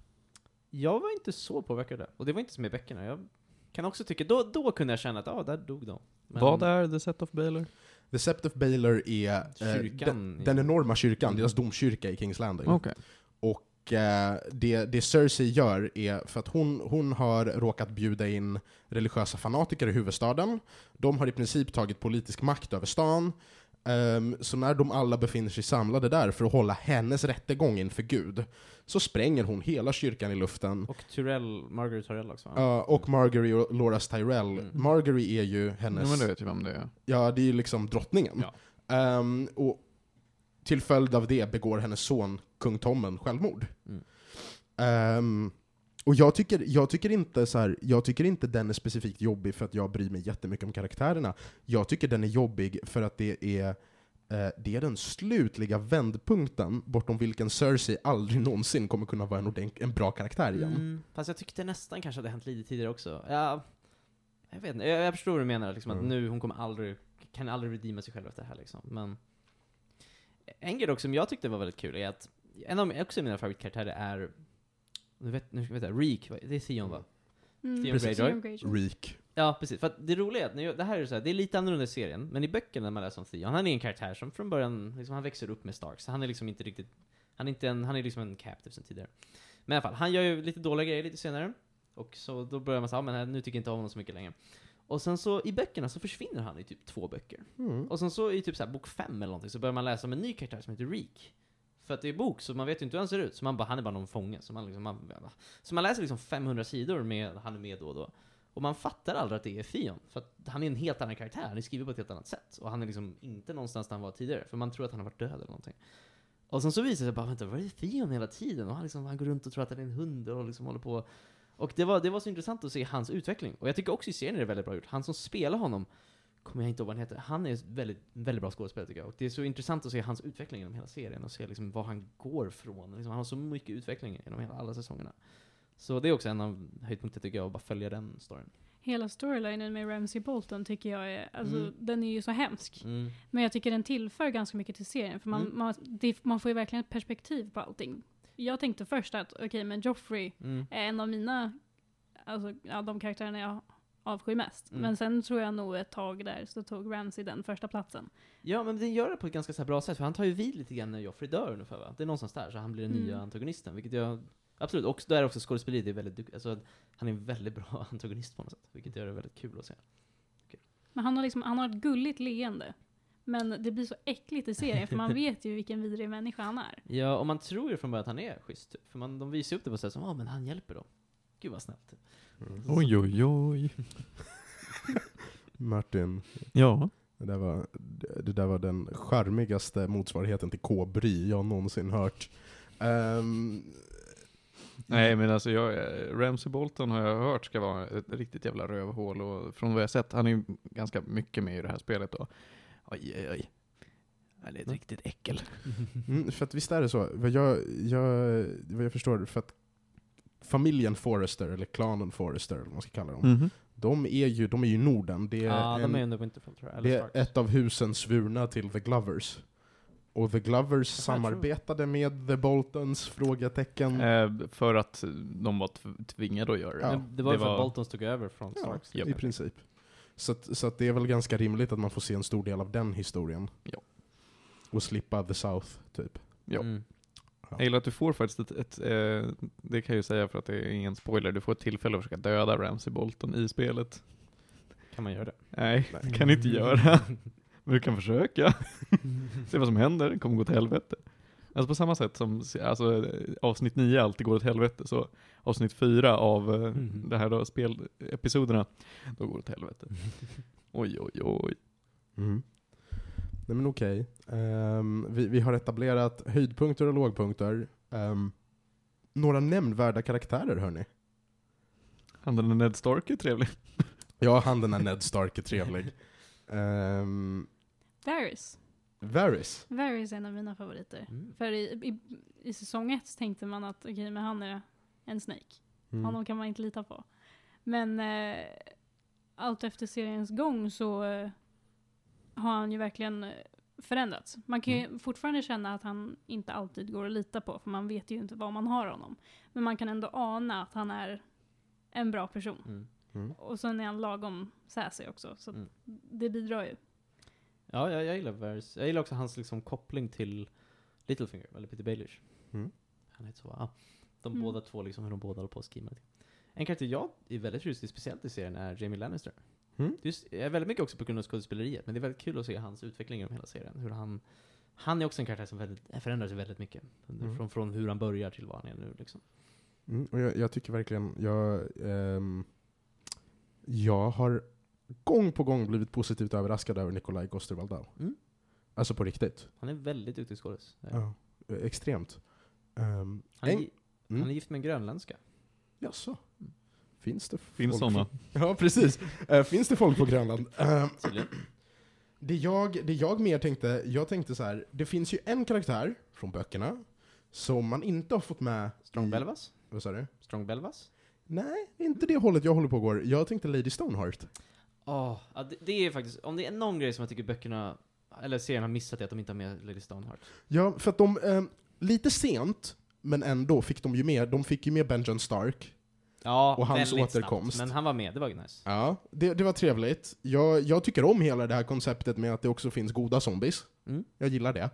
Jag var inte så påverkad det, och det var inte som i böckerna. Jag kan också tycka, då, då kunde jag känna att, ja, ah, där dog de. Men Vad är The Set of Baylor? The Sept of Baelor är eh, Kyrkan den, i- den enorma kyrkan, deras domkyrka i Kings Landing. Okej. Och eh, det, det Cersei gör är, för att hon, hon har råkat bjuda in religiösa fanatiker i huvudstaden. De har i princip tagit politisk makt över stan. Ehm, så när de alla befinner sig samlade där för att hålla hennes rättegång inför Gud, så spränger hon hela kyrkan i luften. Och Tyrell, Margaret Tyrell också va? Ja, och Margery och Loras Tyrell. Mm. Margery är ju Ja, hennes... men det vet jag vem det är. Ja, det är ju liksom drottningen. Ja. Ehm, och till följd av det begår hennes son, kung Tommen, självmord. Mm. Ehm, och jag tycker, jag, tycker inte så här, jag tycker inte den är specifikt jobbig för att jag bryr mig jättemycket om karaktärerna. Jag tycker den är jobbig för att det är, eh, det är den slutliga vändpunkten bortom vilken Cersei aldrig någonsin kommer kunna vara en, en bra karaktär igen. Mm, fast jag tyckte nästan kanske hade hänt lite tidigare också. Ja, jag vet inte, jag, jag förstår vad du menar, liksom, att Mm. nu hon kommer aldrig, kan aldrig redeema sig själv efter det här liksom. Men en grej som jag tyckte var väldigt kul är att en av också mina favoritkaraktärer är, nu vet, nu vet jag, Reek, det är Theon va? Mm. Greyjoy. Reek. Ja, precis. För att det roliga är att, det här är så här, det är lite annorlunda i serien, men i böckerna när man läser om Theon, han är en karaktär som från början, liksom, han växer upp med Stark, så han är liksom inte riktigt, han är inte en, han är liksom en captive sen tidigare. Men i alla fall, han gör ju lite dåliga grejer lite senare. Och så då börjar man säga, ja, men nu tycker jag inte om honom så mycket längre. Och sen så i böckerna så försvinner han i typ två böcker. Mm. Och sen så i typ så här bok fem eller någonting så börjar man läsa om en ny karaktär som heter Reek. För att det är bok, så man vet ju inte hur han ser ut. Så man bara, han är bara någon fånge. Så man, liksom, man, så man läser liksom 500 sidor med, han är med då och då. Och man fattar aldrig att det är Fion. För att han är en helt annan karaktär, han är skriven på ett helt annat sätt. Och han är liksom inte någonstans där han var tidigare, för man tror att han har varit död eller någonting. Och sen så visar det sig bara, vänta, var är Fion hela tiden? Och han, liksom, han går runt och tror att han är en hund och liksom håller på. Och det var, det var så intressant att se hans utveckling. Och jag tycker också i serien är det väldigt bra gjort. Han som spelar honom, kommer jag inte ihåg vad han heter, han är väldigt, väldigt bra skådespelare tycker jag. Och det är så intressant att se hans utveckling genom hela serien och se liksom vad han går från. Liksom, han har så mycket utveckling genom hela, alla säsongerna. Så det är också en av höjdpunkterna tycker jag, att bara följa den storyn. Hela storylinen med Ramsey Bolton tycker jag är, alltså Mm. den är ju så hemsk. Mm. Men jag tycker den tillför ganska mycket till serien, för man, Mm. man, det, man får ju verkligen ett perspektiv på allting. Jag tänkte först att, okej men Joffrey Mm. är en av mina, alltså ja, de karaktärerna jag avskyr mest. Mm. Men sen tror jag nog ett tag där så tog Ramsey den första platsen. Ja, men den gör det på ett ganska så bra sätt, för han tar ju vid lite grann när Joffrey dör ungefär va? Det är någonstans där, så han blir den Mm. nya antagonisten, vilket jag Absolut, och där är också skådespeleriet är väldigt duk- alltså han är en väldigt bra [LAUGHS] antagonist på något sätt, vilket gör det väldigt kul att se. Men han har liksom, han har ett gulligt leende. Men det blir så äckligt i serien, för man [LAUGHS] vet ju vilken vidrig människa han är. Ja, och man tror ju från början att han är schysst, typ. för man, de visar ju upp det på sätt som, ja men han hjälper dem. Gud vad snällt. Mm. Oj, oj, oj. [LAUGHS] Martin, Ja. det där, var, det där var den charmigaste motsvarigheten till K-bry jag någonsin hört. Ehm, Nej men alltså jag, Ramsey Bolton har jag hört ska vara ett riktigt jävla rövhål och från vad jag sett, han är ju ganska mycket med i det här spelet då. Oj oj oj. Han är ett Mm. riktigt äckel. [LAUGHS] Mm, för att visst är det så. Vad jag, jag, vad jag förstår, för att familjen Forrester, eller klanen Forrester, eller vad man ska kalla dem, Mhm. de, är ju, de är ju Norden. Det är, Ja, de en, är under Winterfell tror jag, det är ett av husen svurna till The Glovers. Och The Glovers samarbetade med The Boltons? Frågetecken. Eh, för att de var tv- tvingade att göra det. Ja. Det var det ju för var- att Boltons tog över från Ja, Starks. Japp. I princip. Så, att, så att det är väl ganska rimligt att man får se en stor del av den historien. Ja. Och slippa The South, typ. Ja. Mm. Jag gillar att du får faktiskt ett, ett eh, det kan jag ju säga för att det är ingen spoiler, du får ett tillfälle att försöka döda Ramsey Bolton i spelet. Kan man göra det? Nej, Nej. det kan du inte göra. [LAUGHS] Men du kan försöka. [LAUGHS] Se vad som händer, det kommer gå till helvete. Alltså på samma sätt som alltså, avsnitt 9 alltid går åt helvete, så avsnitt 4 av Mhm. det här då, spelepisoderna, då går det åt helvete. [LAUGHS] Oj, oj, oj. Mm. Nej men okej. Ehm, vi, vi har etablerat höjdpunkter och lågpunkter. Ehm, några nämnvärda karaktärer hörni. Han den där Ned Stark är trevlig. Ja, han den där Ned Stark är trevlig. Um, [LAUGHS] Varys. Varys. Varys är en av mina favoriter. Mm. För i, i, i säsong ett tänkte man att okej, men han är en snake. Mm. Honom kan man inte lita på. Men eh, allt efter seriens gång så eh, har han ju verkligen eh, förändrats. Man kan ju fortfarande känna att han inte alltid går att lita på, för man vet ju inte vad man har honom. Men man kan ändå ana att han är en bra person. Mm. Mm. Och sen är han lagom sassy också, så Mm. det bidrar ju. Ja, jag, jag gillar Varys. Jag gillar också hans liksom, koppling till Littlefinger, eller Peter Baelish. Mm. Han heter så, ja. De Mm. båda två, liksom, hur de båda håller på att skriva. En karaktär jag är väldigt förtjust i, speciellt i serien, är Jamie Lannister. Mm. Just, jag är väldigt mycket också på grund av skådespeleriet, men det är väldigt kul att se hans utveckling genom hela serien. Hur han, han är också en karaktär som väldigt, förändrar sig väldigt mycket. Mm. Från, från hur han börjar till vad han är nu. Liksom. Mm, och jag, jag tycker verkligen, jag, ehm, jag har gång på gång blivit positivt överraskad över Nikolaj Gostervaldau. Mm. Alltså på riktigt. Han är väldigt duktig skådis. Ja. Extremt. Um, Han, är, mm. han är gift med en grönländska. Jaså? Finns det Finns folk sådana? [LAUGHS] Ja, precis. Eh, finns det folk på Grönland? Tydligen. [CLEARS THROAT] det, jag, det jag mer tänkte, jag tänkte så här. det finns ju en karaktär från böckerna som man inte har fått med Strong Belvas? Vad sa du? Strong Belvas? Nej, inte det hållet jag håller på går. Jag tänkte Lady Stoneheart. Oh, ja, det, det är faktiskt, om det är någon grej som jag tycker böckerna, eller serien har missat, är att de inte har med Lady Stoneheart. Ja, för att de, eh, lite sent, men ändå fick de ju med, de fick ju med Benjamin Stark. Ja, Och hans återkomst. Snabbt, men han var med, det var ju nice. Ja, det, det var trevligt. Jag, jag tycker om hela det här konceptet med att det också finns goda zombies. Mm. Jag gillar det.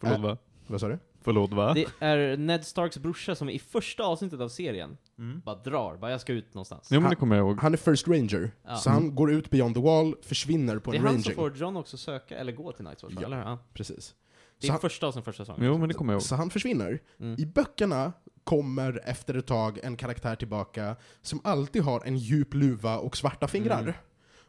Förlåt Äh. va? Vad sa du? Förlåt va? Det är Ned Starks brorsa som i första avsnittet av serien Mm. bara drar, bara jag ska ut någonstans. Jo men det kommer jag ihåg. Han är First Ranger, Ja. så han går ut beyond the wall, försvinner på det är en han som ranging. får John också söka, eller gå till Night's Watch, Ja. eller? Ja. Precis. Det Så är han, första avsnittet, första säsongen. Jo men det kommer jag ihåg. så han försvinner. Mm. I böckerna kommer efter ett tag en karaktär tillbaka som alltid har en djup luva och svarta fingrar. Mm.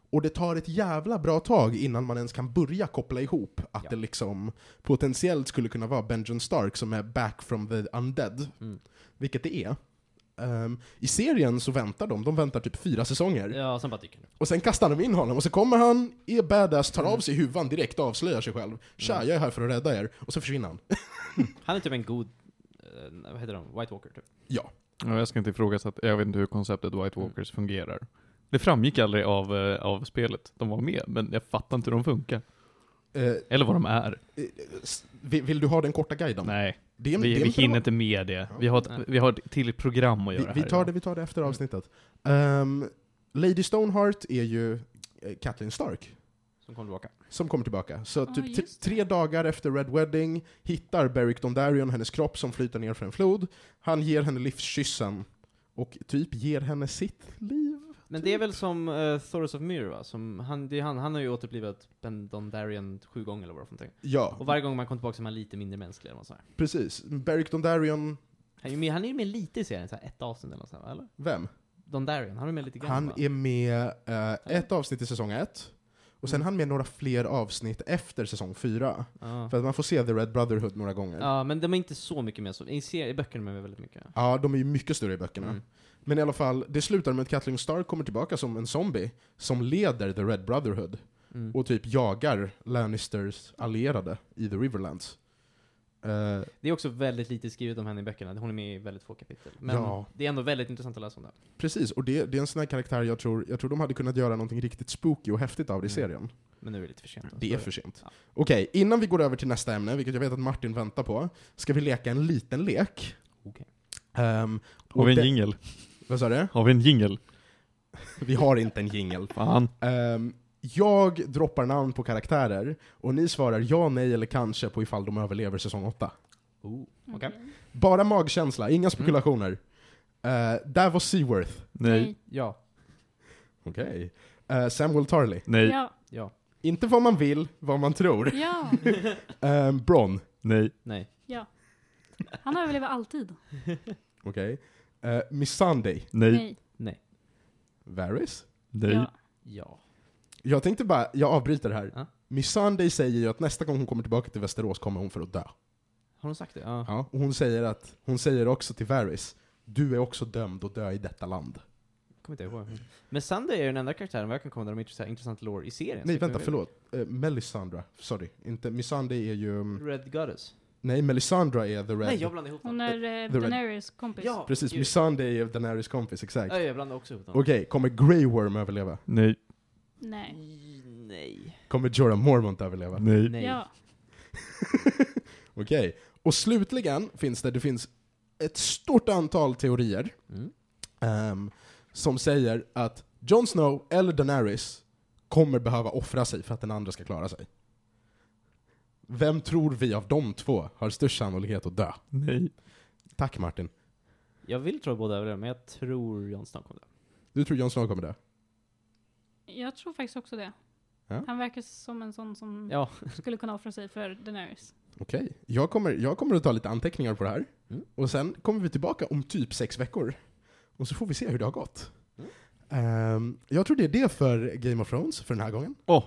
Och det tar ett jävla bra tag innan man ens kan börja koppla ihop att Ja. det liksom potentiellt skulle kunna vara Benjamin Stark som är back from the undead. Mm. Vilket det är. Ehm, I serien så väntar de, de väntar typ fyra säsonger. Ja, sen bara dyker. Och sen kastar de in honom, och så kommer han, är badass, tar Mm. av sig huvan direkt, avslöjar sig själv. Tja, Mm. jag är här för att rädda er. Och så försvinner han. [LAUGHS] Han är typ en god, eh, vad heter de, White Walker typ. Ja. Ja, jag ska inte ifrågasätta, jag vet inte hur konceptet White Walkers fungerar. Det framgick aldrig av, eh, av spelet. De var med, men jag fattar inte hur de funkar. Eh, Eller vad de är. eh, vill, vill du ha den korta guiden? Nej, Det vi, det är vi hinner inte med det. Vi har, ett, vi har ett till program att Vi, göra vi, här tar idag. det, vi tar det efter avsnittet. Ehm, Lady Stoneheart är ju eh, Catelyn Stark, Som kommer tillbaka. som kommer tillbaka. Så Ja, typ tre dagar efter Red Wedding hittar Beric Dondarrion hennes kropp som flyter ner för en flod. Han ger henne livskyssen och typ ger henne sitt liv. Men det är väl som uh, Thoros of Myr va? Som, han, det är han, han har ju återupplivat Ben Dondarrion sju gånger eller vad det var. Ja, Och varje gång man kommer tillbaka så är man lite mindre mänsklig eller något sånt här. precis. Beric Dondarrion, Han är ju med, han är med lite i serien, så här ett avsnitt eller något sånt eller? vem? Dondarrion, han är med lite grann Han va? är med eh, ett avsnitt i säsong ett, och sen Mm. han med några fler avsnitt efter säsong fyra. Ja. För att man får se The Red Brotherhood några gånger. ja, men de är inte så mycket med så. I, i böckerna är de väldigt mycket. Ja, de är ju mycket större i böckerna. Mm. Men i alla fall, det slutar med att Kathleen Stark kommer tillbaka som en zombie, som leder The Red Brotherhood, Mm. och typ jagar Lannisters allierade i The Riverlands. Eh, Det är också väldigt lite skrivet om henne i böckerna, hon är med i väldigt få kapitel. Men Ja. det är ändå väldigt intressant att läsa om det. precis, och det, det är en sån här karaktär jag tror, jag tror de hade kunnat göra någonting riktigt spooky och häftigt av det i Mm. serien. Men nu är det lite för sent. Det är för sent. Ja. Okej, innan vi går över till nästa ämne, vilket jag vet att Martin väntar på, ska vi leka en liten lek. Okej. Ehm, Har och vi en jingel? Vad sa du? Har vi en jingel? [LAUGHS] Vi har inte en jingel. Fan. Ehm, jag droppar namn på karaktärer, och ni svarar ja, nej eller kanske på ifall de överlever säsong 8. Oh, okej. Bara magkänsla, inga spekulationer. Eh, där var Seaworth. Nej. Ja. Okej. Eh, Samuel Tarley. Nej. Ja. Ja. Inte vad man vill, vad man tror. Ja. [LAUGHS] Um, Bron. Nej. Nej. ja. Han överlever alltid. Okej. Eh, Miss Sunday. Nej. Nej. Nej. Varys. Nej. Ja. Ja. Jag tänkte bara, jag avbryter här. Ja. Miss Sunday säger ju att nästa gång hon kommer tillbaka till Västerås kommer hon för att dö. Har hon sagt det? Ja. Ja. Och hon säger, att, hon säger också till Varys, du är också dömd att dö i detta land. Kommer inte ihåg. Men Sunday är den enda karaktären vad jag kan komma där de intressant, intressant lore i serien. Nej vänta, förlåt. Uh, Melisandra. Sorry. Inte, Miss Sunday är ju... um, Red Goddess. Nej, Melisandra är the red. Nej, jag blandade ihop Hon är eh, The Red- Daenerys kompis. Ja. Precis, Sunday är Daenerys kompis, exakt. Ja, jag blandade också ihop dem. Okej, kommer Grey Worm överleva? Nej. Nej. Nej. Kommer Jorah Mormont överleva? Nej. Nej. Ja. [LAUGHS] Okej. Och slutligen finns det, det finns ett stort antal teorier Mm. ehm, som säger att Jon Snow eller Daenerys kommer behöva offra sig för att den andra ska klara sig. Vem tror vi av de två har störst sannolikhet att dö? Nej. Tack Martin. Jag vill tro båda överlever, men jag tror Jon Snow kommer dö. Du tror Jon Snow kommer dö? Jag tror faktiskt också det. Ja. Han verkar som en sån som Ja. skulle kunna offra sig för Daenerys. Okej. Jag, kommer, jag kommer att ta lite anteckningar på det här. Mm. Och sen kommer vi tillbaka om typ sex veckor. Och så får vi se hur det har gått. Ehm, jag tror det är det för Game of Thrones för den här gången. Åh,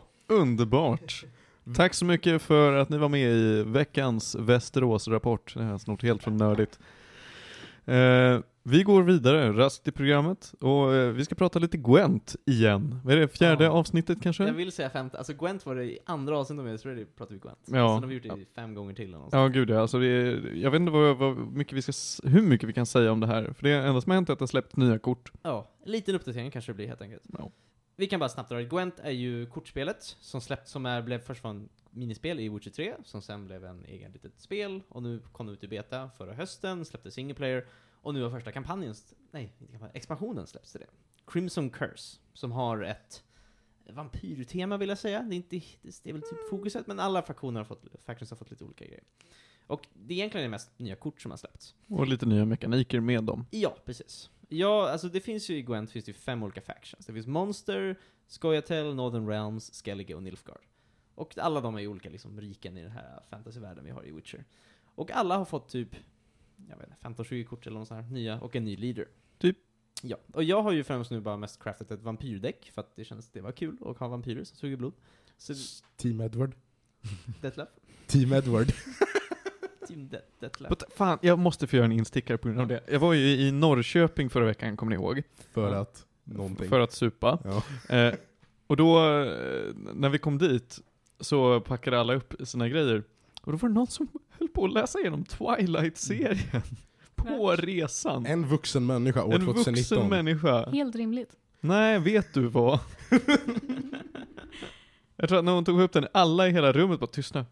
underbart. Tack så mycket för att ni var med i veckans Västerås-rapport. Det här är snart helt från nördigt. Eh, vi går vidare raskt i programmet och eh, vi ska prata lite Gwent igen. Vad är det, fjärde Ja. avsnittet kanske? Jag vill säga femte, alltså Gwent var det i andra avsnittet av Medis Ready pratade vi Gwent. Ja. Sen har vi gjort det fem gånger till eller Ja, gud ja. Alltså det är, jag vet inte vad, vad mycket vi ska, hur mycket vi kan säga om det här. För det enda som har hänt är att det har släppt nya kort. Ja, en liten uppdatering kanske det blir helt enkelt. Ja. Vi kan bara snabbt dra det. Gwent är ju kortspelet som släppt, som är, blev först en minispel i Witcher 3, som sen blev en egen litet spel, och nu kom det ut i beta förra hösten, släppte single player, och nu har första kampanjen, nej, inte kampanjen, expansionen släppts till det. Crimson Curse, som har ett vampyrtema vill jag säga. Det är, inte, det är väl typ fokuset, men alla fraktioner har fått, factions har fått lite olika grejer. Och det är egentligen det mest nya kort som har släppts. Och lite nya mekaniker med dem. Ja, precis. Ja, alltså det finns ju i Gwent finns det fem olika factions. Det finns Monster, Scoia'tael, Northern Realms, Skellige och Nilfgaard. Och alla de är ju olika liksom riken i den här fantasyvärlden vi har i Witcher. Och alla har fått typ, jag vet inte, 15-20 kort eller något sånt här, nya, och en ny leader. Typ. Ja, och jag har ju främst nu bara mest craftat ett vampyrdäck, för att det kändes det var kul att ha vampyrer som suger blod. Så, Team Edward. Detlef? Team Edward. [LAUGHS] Det- Detlef. But, fan, jag måste få göra en instickare på grund av det. Jag var ju i Norrköping förra veckan, kommer ni ihåg? För Ja. att någonting. För att supa. Ja. [LAUGHS] Eh, och då, eh, när vi kom dit, så packade alla upp sina grejer. Och då var det någon som höll på att läsa igenom Twilight-serien. [LAUGHS] På Värt. resan. En vuxen människa år En 2019. vuxen människa. Helt rimligt. Nej, vet du vad? [LAUGHS] jag tror att när hon tog upp den, alla i hela rummet bara tystnade.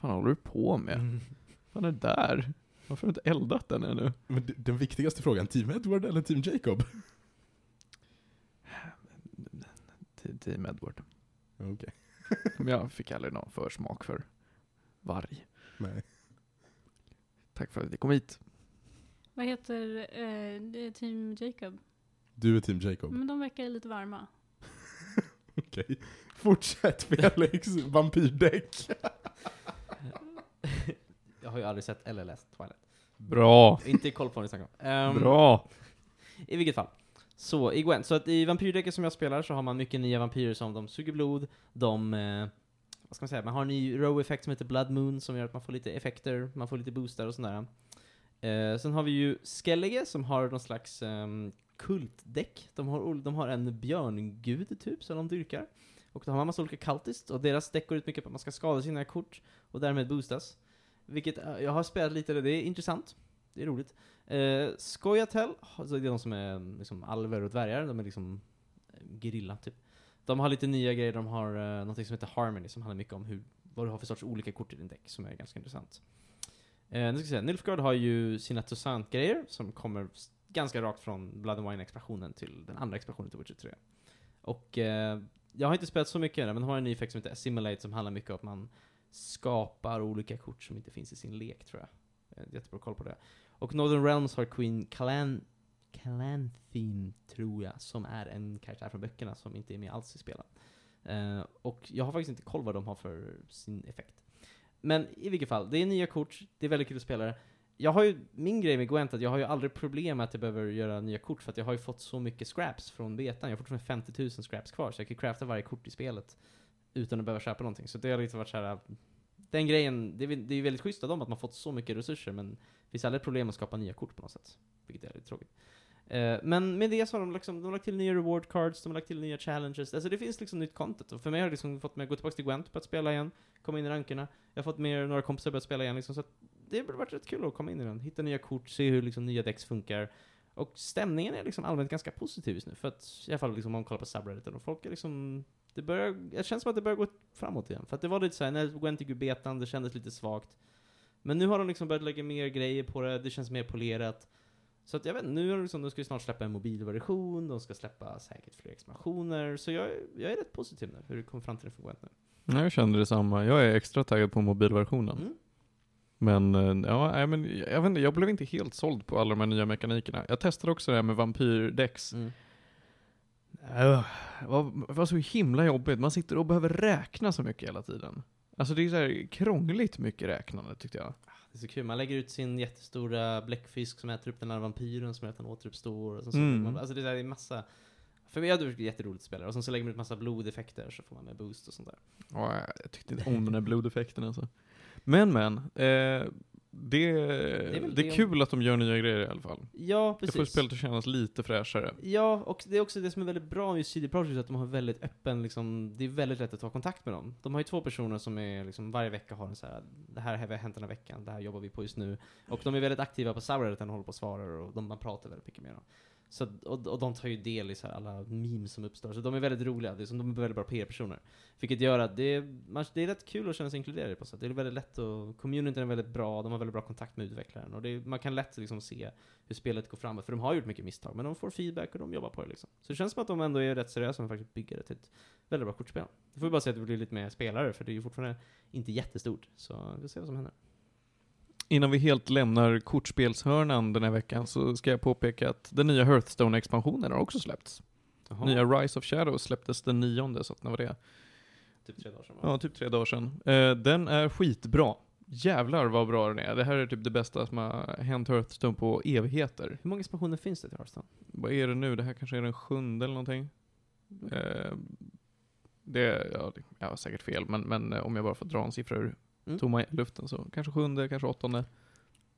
Vad fan håller du på med? Mm. Vad är det där? Varför har du inte eldat den ännu? Men d- den viktigaste frågan, Team Edward eller Team Jacob? Team Edward. Okej. [LAUGHS] Men jag fick aldrig någon försmak för varg. Nej. Tack för att ni kom hit. Vad heter eh, är Team Jacob? Du är Team Jacob. Men de verkar lite varma. [LAUGHS] Okej. Fortsätt Felix, vampyrdäck. [LAUGHS] Jag har ju aldrig sett eller läst Twilight. Bra. Inte koll på vad ni snackar om. Ehm, Bra. I vilket fall. Så i Gwent, så att i vampyrdäcket som jag spelar så har man mycket nya vampyrer som de suger blod, de, eh, vad ska man säga, man har en ny row-effekt som heter Blood Moon som gör att man får lite effekter, man får lite boostar och sådär. Eh, sen har vi ju Skellige som har någon slags ehm, kultdäck. De har, de har en björngud typ som de dyrkar. Och då har man massa olika cultists och deras däck går ut mycket på att man ska skada sina kort och därmed boostas. Vilket, eh, jag har spelat lite, det är intressant. Det är roligt. Eh, Skojatel, alltså det är de som är mm, liksom alver och dvärgar, de är liksom grilla gerilla typ. De har lite nya grejer, de har eh, något som heter Harmony som handlar mycket om hur, vad du har för sorts olika kort i din däck, som är ganska intressant. Eh, nu ska vi se, Nilfgaard har ju sina Toussaint-grejer som kommer ganska rakt från Blood and Wine-expansionen till den andra expansionen till Witcher 3. Och eh, jag har inte spelat så mycket än, men de har en ny effekt som heter Assimilate som handlar mycket om att man skapar olika kort som inte finns i sin lek, tror jag. jag Jättebra koll på det. Och Northern Realms har Queen Calan Calanthin, tror jag, som är en karaktär från böckerna som inte är med alls i spelen. Uh, eh, och jag har faktiskt inte koll vad de har för sin effekt. Men i vilket fall, det är nya kort, det är väldigt kul att spela det. Jag har ju, min grej med Gwent, att jag har ju aldrig problem med att jag behöver göra nya kort, för att jag har ju fått så mycket scraps från betan. Jag har fortfarande 50 000 scraps kvar, så jag kan crafta varje kort i spelet utan att behöva köpa någonting. Så det har liksom varit såhär, den grejen, det är, det är väldigt schysst av dem att man fått så mycket resurser, men det finns aldrig problem att skapa nya kort på något sätt. Vilket är lite tråkigt. Eh, men med det så har de, liksom, de har lagt till nya reward cards, de har lagt till nya challenges. Alltså det finns liksom nytt content. Och för mig har det liksom fått mig att gå tillbaka till Gwent på att spela igen, komma in i rankerna. Jag har fått med några kompisar börjat spela igen liksom, så att det har varit rätt kul att komma in i den. Hitta nya kort, se hur liksom nya decks funkar. Och stämningen är liksom allmänt ganska positiv just nu. För att, i alla fall liksom, om man kollar på subredditen, och folk är liksom det börjar, det känns som att det börjar gå framåt igen. För att det var lite såhär, när Gwent gick ur betan, det kändes lite svagt. Men nu har de liksom börjat lägga mer grejer på det, det känns mer polerat. Så att jag vet nu är det liksom, de ska ju snart släppa en mobilversion, de ska släppa säkert fler expansioner. Så jag, är- jag är rätt positiv nu, hur det kommer fram till det för Gwent nu. Jag kände detsamma. Jag är extra taggad på mobilversionen. Mm. Men, eh, ja, men jag vet inte, jag blev inte helt såld på alla de här nya mekanikerna. Jag testade också det här med vampyrdex. Mm. Äh, Det var, det var så himla jobbigt. Man sitter och behöver räkna så mycket hela tiden. Alltså det är så här krångligt mycket räknande tyckte jag. Det är så kul, man lägger ut sin jättestora bläckfisk som äter upp den här vampyren som gör att den återuppstår. Och så Mm. man, alltså det är, så här, det är massa... För mig hade det varit jätteroligt att spela och sen så lägger man ut massa blodeffekter så får man med boost och sånt där. Ja, jag tyckte inte om den här blodeffekten alltså. Men men, eh, det, det, är det det är kul att de gör nya grejer i alla fall. Ja, Det precis. får spelet att kännas lite fräschare. Ja, och det är också det som är väldigt bra med CD Projekt, att de har väldigt öppen, liksom, det är väldigt lätt att ta kontakt med dem. De har ju två personer som är, liksom, varje vecka har en så här, det här har hänt den här veckan, det här jobbar vi på just nu. Och de är väldigt aktiva på subredditen och håller på och svarar och de, man pratar väldigt mycket med dem. Så, och, och de tar ju del i så här alla memes som uppstår, så de är väldigt roliga, det är som de är väldigt bra PR-personer. Vilket gör att det är, man, det är rätt kul att känna sig inkluderad på så sätt. Det är väldigt lätt och communityn är väldigt bra, de har väldigt bra kontakt med utvecklaren. Och det är, man kan lätt liksom se hur spelet går framåt, för de har gjort mycket misstag, men de får feedback och de jobbar på det liksom. Så det känns som att de ändå är rätt seriösa med att faktiskt bygga det till ett väldigt bra kortspel. Det får vi bara se att det blir lite mer spelare, för det är ju fortfarande inte jättestort. Så vi får se vad som händer. Innan vi helt lämnar kortspelshörnan den här veckan så ska jag påpeka att den nya Hearthstone-expansionen har också släppts. Jaha. Nya Rise of Shadows släpptes den nionde, så att när var det? Typ tre dagar sedan va? Ja, typ tre dagar sedan. Eh, den är skitbra. Jävlar vad bra den är. Det här är typ det bästa som har hänt Hearthstone på evigheter. Hur många expansioner finns det till Hearthstone? Vad är det nu? Det här kanske är den sjunde eller någonting. Eh, det, ja, det, jag har säkert fel, men, men eh, om jag bara får dra en siffra ur Mm. tomma luften så kanske sjunde, kanske åttonde.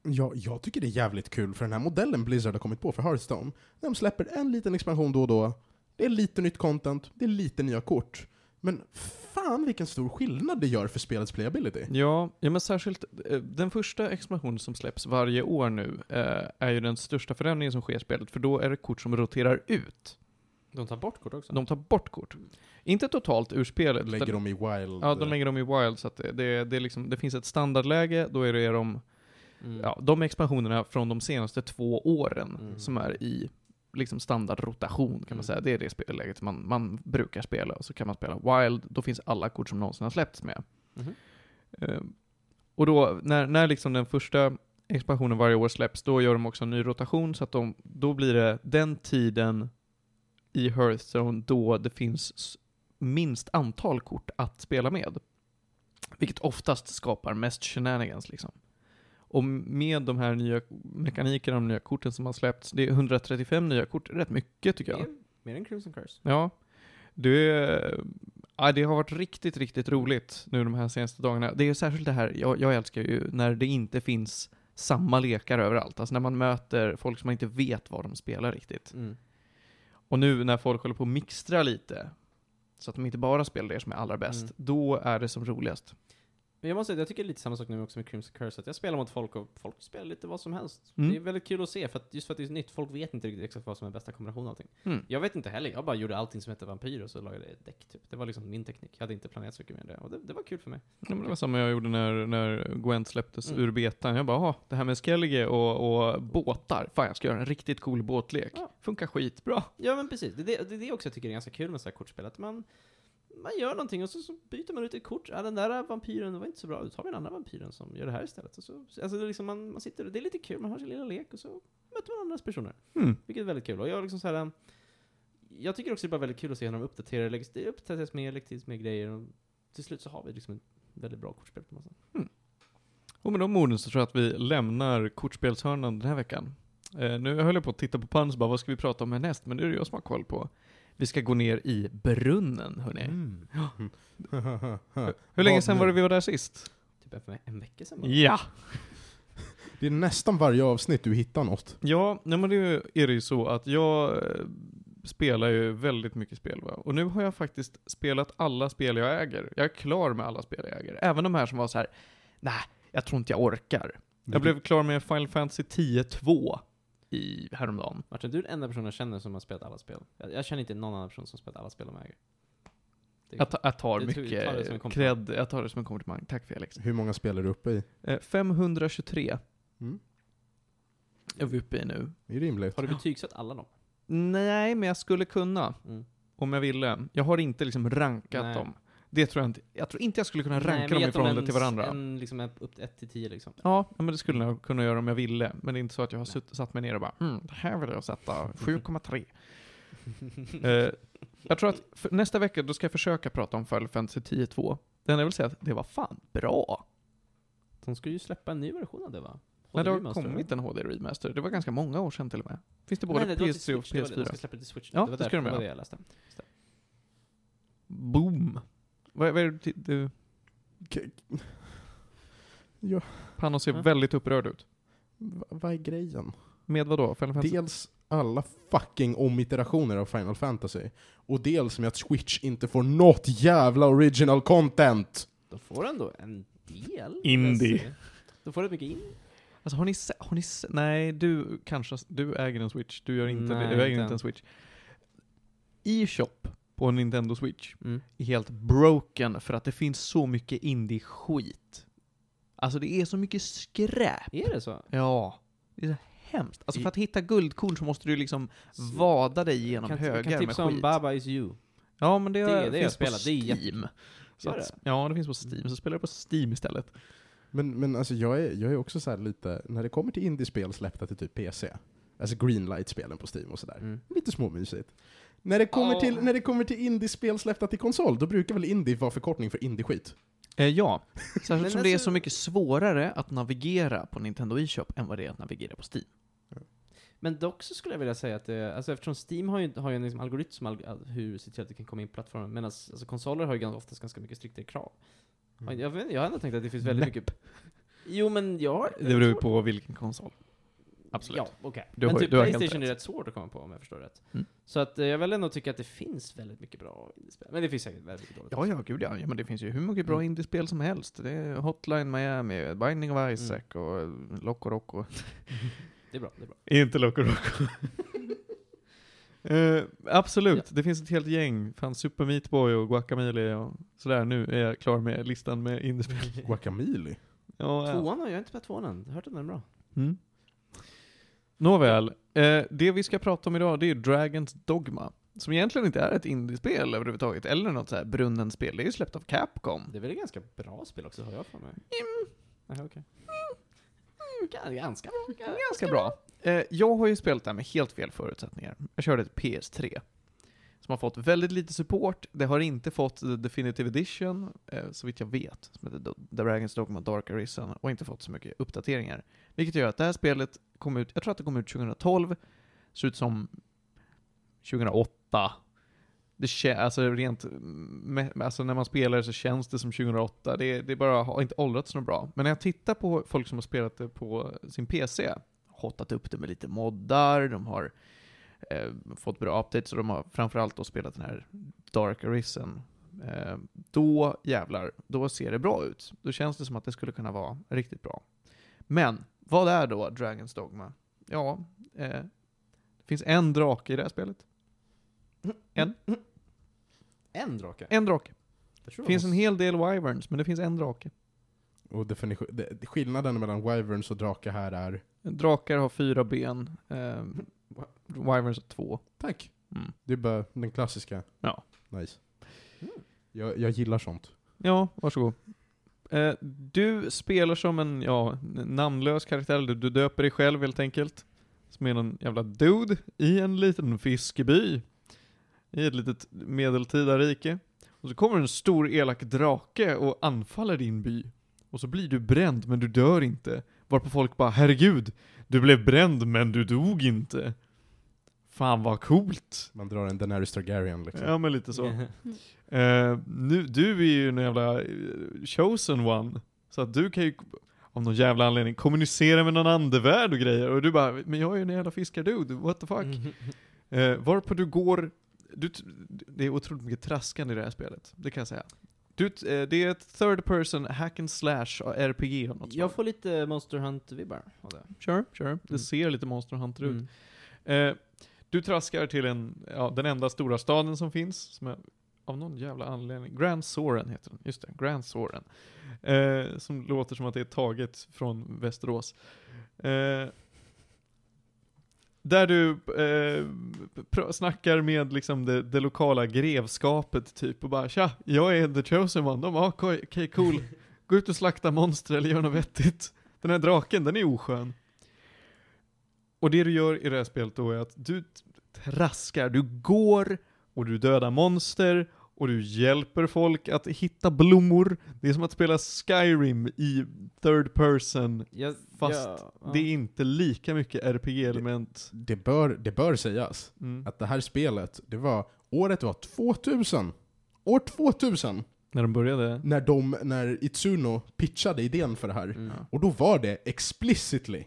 Ja, jag tycker det är jävligt kul för den här modellen Blizzard har kommit på för Hearthstone. De släpper en liten expansion då och då. Det är lite nytt content, det är lite nya kort. Men fan vilken stor skillnad det gör för spelets playability. Ja, ja men särskilt eh, den första expansionen som släpps varje år nu eh, är ju den största förändringen som sker i spelet, för då är det kort som roterar ut. De tar bort kort också? De tar bort kort. Inte totalt ur spelet. Lägger utan- dem i wild. Ja, de lägger dem i wild, så att det, det, det, liksom, det finns ett standardläge, då är det de, Mm. ja, de expansionerna från de senaste två åren Mm. som är i liksom standardrotation kan Mm. man säga. Det är det spelläget man, man brukar spela. Och så kan man spela wild, då finns alla kort som någonsin har släppts med. Eh, och då, när, när liksom den första expansionen varje år släpps, då gör de också en ny rotation, så att de, då blir det den tiden i Hearthstone då det finns minst antal kort att spela med. Vilket oftast skapar mest shenanigans liksom. Och med de här nya mekanikerna, de nya korten som har släppts, det är 135 nya kort, rätt mycket tycker jag. Mer, mer än Crimson Curse. Ja. Det, ja, det har varit riktigt, riktigt roligt nu de här senaste dagarna. Det är särskilt det här, jag, jag älskar ju när det inte finns samma lekar överallt. Alltså när man möter folk som man inte vet vad de spelar riktigt. Mm. Och nu när folk håller på att mixtra lite, så att de inte bara spelar det som är allra bäst, Mm. då är det som roligast. Men jag måste säga, jag tycker lite samma sak nu också med Crimson Curse, att jag spelar mot folk och folk spelar lite vad som helst. Mm. Det är väldigt kul att se, för att, just för att det är nytt, folk vet inte riktigt exakt vad som är bästa kombinationen av allting. Mm. Jag vet inte heller, jag bara gjorde allting som hette vampyr och så lagade jag ett däck typ. Det var liksom min teknik, jag hade inte planerat så mycket mer än det. Och det, det var kul för mig. Ja, det var samma jag gjorde när, när Gwent släpptes Mm. ur betan. Jag bara, "Jaha, det här med Skellige och, och båtar, fan jag ska göra en riktigt cool båtlek. Ja. Funkar skitbra. Ja men precis, det är det, det, det också jag tycker är ganska kul med så här kortspel, att man, man gör någonting och så, så byter man ut ett kort. Ja, den där vampyren var inte så bra, då tar vi den andra vampyren som gör det här istället. Och så, alltså det är liksom man, man sitter, det är lite kul, man har sin lilla lek och så möter man andras personer. Mm. Vilket är väldigt kul. Och jag liksom så här, jag tycker också det är bara väldigt kul att se när de uppdaterar, läggs- det uppdateras mer, läggs till mer grejer och till slut så har vi liksom ett väldigt bra kortspel på sätt. Och med de orden så tror jag att vi lämnar kortspelshörnan den här veckan. Eh, nu höll jag på att titta på Pans bara, vad ska vi prata om härnäst? Men nu är det jag som har koll på. Vi ska gå ner i brunnen, hörni. Mm. Hur länge sedan var det vi var där sist? Typ en, en vecka sedan bara. Ja! Det är nästan varje avsnitt du hittar något. Ja, nej men det är det ju så att jag eh, spelar ju väldigt mycket spel va. Och nu har jag faktiskt spelat alla spel jag äger. Jag är klar med alla spel jag äger. Även de här som var så här: nej, jag tror inte jag orkar. Jag blev klar med Final Fantasy 10-2 i häromdagen. Martin, du är den enda personen jag känner som har spelat alla spel. Jag, jag känner inte någon annan person som spelat alla spel de äger. Det- Jag, ta, jag tar Det tror- mycket tar cred, jag tar det som en komplimang. Tack Felix. Hur många spel är du uppe i? Eh, 523 Mm. är vi uppe i nu. Det är rimligt. har du betygsatt alla dem? Nej, men jag skulle kunna. Mm. Om jag ville. Jag har inte liksom rankat Nej. dem. Det tror jag inte. Jag tror inte jag skulle kunna Nej, ranka men dem i förhållande till varandra. En, liksom upp till 1 till 10 liksom. Ja, men det skulle jag kunna göra om jag ville. Men det är inte så att jag har sutt, satt mig ner och bara mm, det här vill jag sätta 7,3. [LAUGHS] eh, jag tror att nästa vecka då ska jag försöka prata om Final Fantasy 10.2. Det enda jag vill säga att det var fan bra. De ska ju släppa en ny version av det va? Men det har kommit en HD-remaster. Det var ganska många år sedan till och med. Finns det både Nej, nej, det var till PS3 och Switch, det var det. De PS4? ska släppa till Switch. Ja, det var det ska de göra. jag läste. Boom! Vad, vad är det du- du... Ja. Panos ser Ja. väldigt upprörd ut. Va- vad är grejen? Med vad då? Final Fantasy? Dels alla fucking omiterationer av Final Fantasy. Och dels med att Switch inte får något jävla original content! De får ändå en del. Indie. De får rätt mycket in. Alltså har ni se, har ni se, Nej, du kanske, du äger en Switch. Du gör inte Nej, det. Du äger inte en Switch. E-shop på Nintendo Switch Mm. är helt broken för att det finns så mycket indie-skit. Alltså det är så mycket skräp. Är det så? Ja. Det är så hemskt. Alltså I- för att hitta guldkorn så måste du liksom vada dig igenom kan, högar kan med tipsa om skit. Baba is you. Ja, men det, Det- det jag finns på Steam. Så att, ja, det finns på Steam. Så spelar jag på Steam istället. Men, men alltså jag är, jag är också så här lite, när det kommer till indiespel släppta till typ PC, alltså Greenlight-spelen på Steam och sådär, Mm. lite småmysigt. När det, kommer Ja. till, när det kommer till indiespel släppta till konsol, då brukar väl indie vara förkortning för indie-skit? Eh, ja. [LAUGHS] Särskilt som det är alltså- så mycket svårare att navigera på Nintendo eShop än vad det är att navigera på Steam. Men dock så skulle jag vilja säga att det, alltså eftersom Steam har ju, har ju en liksom algoritm som hur ser till att det kan komma in på plattformen, medan alltså, konsoler har ju ganska, oftast ganska mycket striktare krav. Mm. Jag, jag har ändå tänkt att det finns väldigt mycket... Jo men jag har... Det beror ju på vilken konsol. Absolut. Ja, okej. Du Men har- typ Playstation är rätt. svårt att komma på om jag förstår rätt. Mm. Så att eh, jag vill ändå tycka att det finns väldigt mycket bra indiespel. Men det finns säkert väldigt mycket dåligt Ja, ja, gud ja. ja. Men det finns ju hur mycket bra Mm. indiespel som helst. Det är Hotline Miami, Binding of Isaac och eh, Loco Roco. [LAUGHS] Det är bra, det är bra. Inte Loco Roco. [LAUGHS] Eh, absolut, det finns ett helt gäng. Fan, Super Meat Boy och Guacamole och sådär. Nu är jag klar med listan med indiespel. [LAUGHS] Guacamole? Ja, ja. Tvåan har jag inte spelat tvåan än. Hört att den är bra. Mm. Nåväl, eh, det vi ska prata om idag det är Dragons Dogma. Som egentligen inte är ett indiespel överhuvudtaget, eller något så här brunnen spel. Det är ju släppt av Capcom. Det är väl ett ganska bra spel också, har jag för mig. Mm. Jaha, okej. Ganska bra. Ganska bra. Eh, jag har ju spelat det här med helt fel förutsättningar. Jag körde ett PS3. Som har fått väldigt lite support. Det har inte fått The Definitive Edition, eh, så vitt jag vet, som heter The Dragon's Dogma Dark Arisen, och inte fått så mycket uppdateringar. Vilket gör att det här spelet kom ut, jag tror att det kom ut 2012, ser ut som 2008. Det alltså rent, med, alltså när man spelar så känns det som 2008. Det, det bara har inte åldrats så bra. Men när jag tittar på folk som har spelat det på sin PC, hottat upp det med lite moddar, de har eh, fått bra updates och de har framförallt då spelat den här Dark Arisen. Eh, då jävlar, då ser det bra ut. Då känns det som att det skulle kunna vara riktigt bra. Men, vad är då Dragon's Dogma? Ja, eh, det finns en drake i det här spelet. En. En drake? En drake. Det finns en hel del wyverns, men det finns en drake. Och definition, skillnaden mellan wyverns och drake här är... Drakar har fyra ben, eh, wyverns har två. Tack! Mm. Det är bara den klassiska. Ja. Nice. Mm. Jag, jag gillar sånt. Ja, varsågod. Eh, du spelar som en, ja, namnlös karaktär, du, du döper dig själv helt enkelt. Som är någon jävla dude i en liten fiskeby. I ett litet medeltida rike. Och så kommer en stor elak drake och anfaller din by. Och så blir du bränd, men du dör inte. Varpå folk bara 'Herregud, du blev bränd men du dog inte' Fan vad coolt! Man drar en Daenerys Targaryen liksom. Ja men lite så. [LAUGHS] Eh, nu, du är ju en jävla eh, chosen one. Så att du kan ju av någon jävla anledning kommunicera med någon andevärld och grejer. Och du bara, men jag är ju en jävla fiskardude, what the fuck? Mm. Eh, varpå du går, du, det är otroligt mycket traskande i det här spelet, det kan jag säga. Du, eh, det är ett third person hack and slash RPG av något slag. Jag får lite Monster Hunt-vibbar av det. Sure, sure. Det Mm. ser lite Monster Hunter ut. Mm. Eh, du traskar till en, ja, den enda stora staden som finns, som är, av någon jävla anledning, Grand Soren heter den, just det, Grand Soren. Eh, som låter som att det är taget från Västerås. Eh, där du eh, snackar med liksom det, det lokala grevskapet typ och bara Tja, jag är the chosen one. De bara, ah, okej okay, cool. Gå ut och slakta monster eller gör något vettigt. Den här draken, den är oskön. Och det du gör i det här spelet då är att du traskar, du går och du dödar monster och du hjälper folk att hitta blommor. Det är som att spela Skyrim i third person, Jag, Fast jag, ja. det är inte lika mycket RPG-element. Det, bör, det bör sägas Mm. att det här spelet, det var, året var 2000. År 2000! När de började. När, de, när Itsuno pitchade idén för det här. Mm. Och då var det explicitly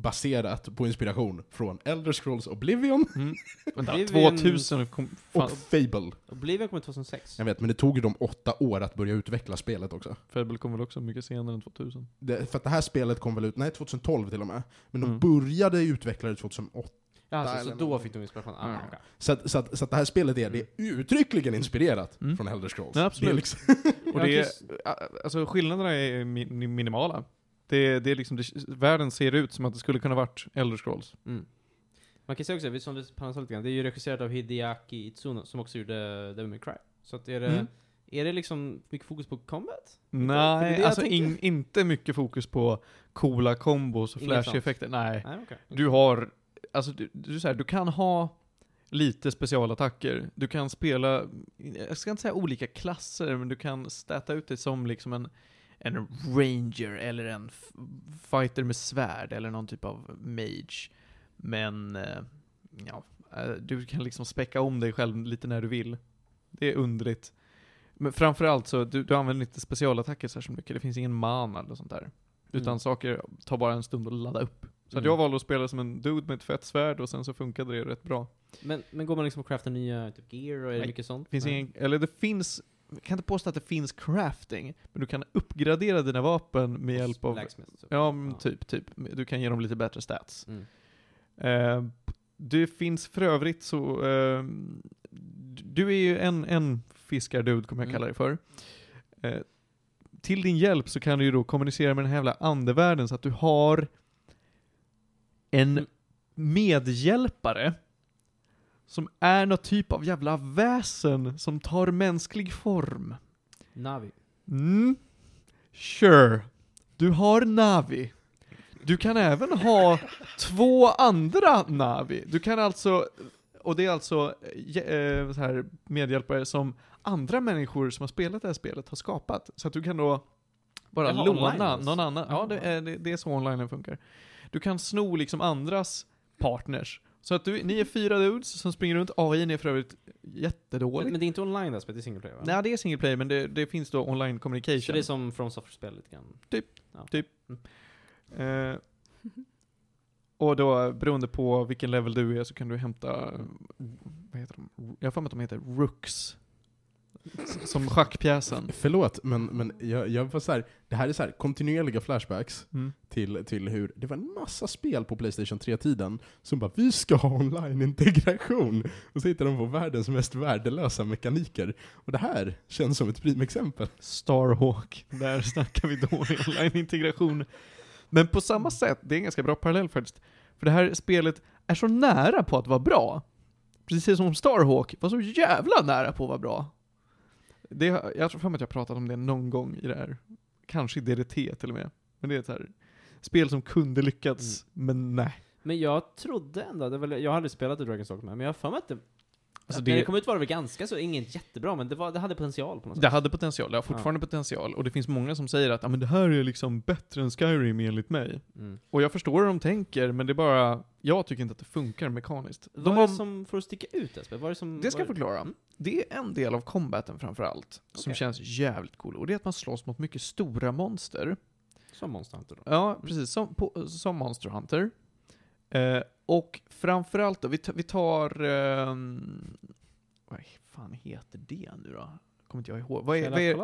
baserat på inspiration från Elder Scrolls Oblivion Mm. Vänta, Oblivion- 2000 kom, fan, och Fable. Oblivion kom 2006. Jag vet, men det tog ju dem åtta år att börja utveckla spelet också. Fable kom väl också mycket senare än 2000. Det, för att det här spelet kom väl ut, nej 2012 till och med. Men de Mm. började utveckla det 2008. Ja, alltså, så då fick de inspiration. Ah, Mm. okej. Så att, så, att, så att det här spelet är, det är uttryckligen inspirerat Mm. från Elder Scrolls. Ja, absolut. Det är liksom, Och det är, alltså skillnaderna är mi- minimala. Det, det är liksom, det, världen ser ut som att det skulle kunna varit Elder Scrolls. Mm. Man kan säga också, som du lite grann, det är ju regisserat av Hideaki Itsuno som också gjorde Devil May Cry. Så att är det, Mm. Är det liksom mycket fokus på combat? Nej, det alltså in, inte mycket fokus på coola kombos och flashy effekter. Nej. Nej, okej. Du har, alltså du, du, så här, du kan ha lite specialattacker. Du kan spela, jag ska inte säga olika klasser, men du kan stäta ut det som liksom en, en ranger eller en fighter med svärd eller någon typ av mage. Men, eh, ja, eh, du kan liksom späcka om dig själv lite när du vill. Det är underligt. Men framförallt så, du, du använder inte specialattacker särskilt mycket. Det finns ingen mana eller sånt där. Utan Mm. saker tar bara en stund att ladda upp. Så att Mm. jag valde att spela som en dude med ett fett svärd och sen så funkade det rätt bra. Men, men går man liksom och craftar nya typ gear och är det mycket sånt? Finns Nej. ingen, eller det finns, jag kan inte påstå att det finns crafting, men du kan uppgradera dina vapen med hjälp av, Blacksmith, typ. ja men typ, typ. Du kan ge dem lite bättre stats. Mm. Eh, det finns för övrigt så, eh, du är ju en, en fiskardude kommer jag Mm. kalla dig för. Eh, till din hjälp så kan du ju då kommunicera med den här jävla andevärlden så att du har en Mm. medhjälpare som är någon typ av jävla väsen som tar mänsklig form. Navi. Mm. Sure. Du har Navi. Du kan även ha två andra Navi. Du kan alltså, och det är alltså eh, så här medhjälpare som andra människor som har spelat det här spelet har skapat. Så att du kan då bara Jaha, online låna alltså? någon annan. Ja, Jaha. det är, det, det är så online funkar. Du kan sno liksom andras partners. Så att du, ni är fyra dudes som springer runt. AI är för övrigt jättedålig. Men, det är inte online det spelet, det är single player va? Nej, det är single player, men det, det finns då online communication. Så det är som From Software-spel lite grann? Eh, och då, beroende på vilken level du är, så kan du hämta, vad heter de? Jag har för mig att de heter Rooks. Som schackpjäsen. Förlåt, men, men jag, jag var så här, det här är så här kontinuerliga flashbacks Mm. till, till hur det var en massa spel på Playstation 3-tiden som bara vi ska ha online-integration. Och så hittar de på världens mest värdelösa mekaniker. Och det här känns som ett primexempel. Starhawk, där snackar vi dålig online-integration. Men på samma sätt, det är en ganska bra parallell faktiskt. För det här spelet är så nära på att vara bra. Precis som Starhawk var så jävla nära på att vara bra. Det, jag tror för mig att jag pratat om det någon gång i det här. Kanske i DDT till och med. Men det är ett här spel som kunde lyckats, men nej. Men jag trodde ändå, det var, jag aldrig spelat i Dragon's Dogma, men jag har för mig att det... Alltså det- När det kom ut var det väl ganska så, inget jättebra, men det, var, det hade potential på något sätt. Det hade potential, det har fortfarande potential. Och det finns många som säger att ah, men det här är liksom bättre än Skyrim enligt mig. Mm. Och jag förstår hur de tänker, men det är bara, jag tycker inte att det funkar mekaniskt. De Vad är har, det som får att sticka ut? Vad är det som... det ska jag är- förklara. Mm. Det är en del av combaten framförallt, som Okej. känns jävligt cool. Och det är att man slåss mot mycket stora monster. Som Monster Hunter då? Ja, precis. Som, på, som Monster Hunter. Eh, och framförallt då, vi, vi tar... ehm, vad fan heter det nu då? Kommer inte jag ihåg. Vad är, vad är?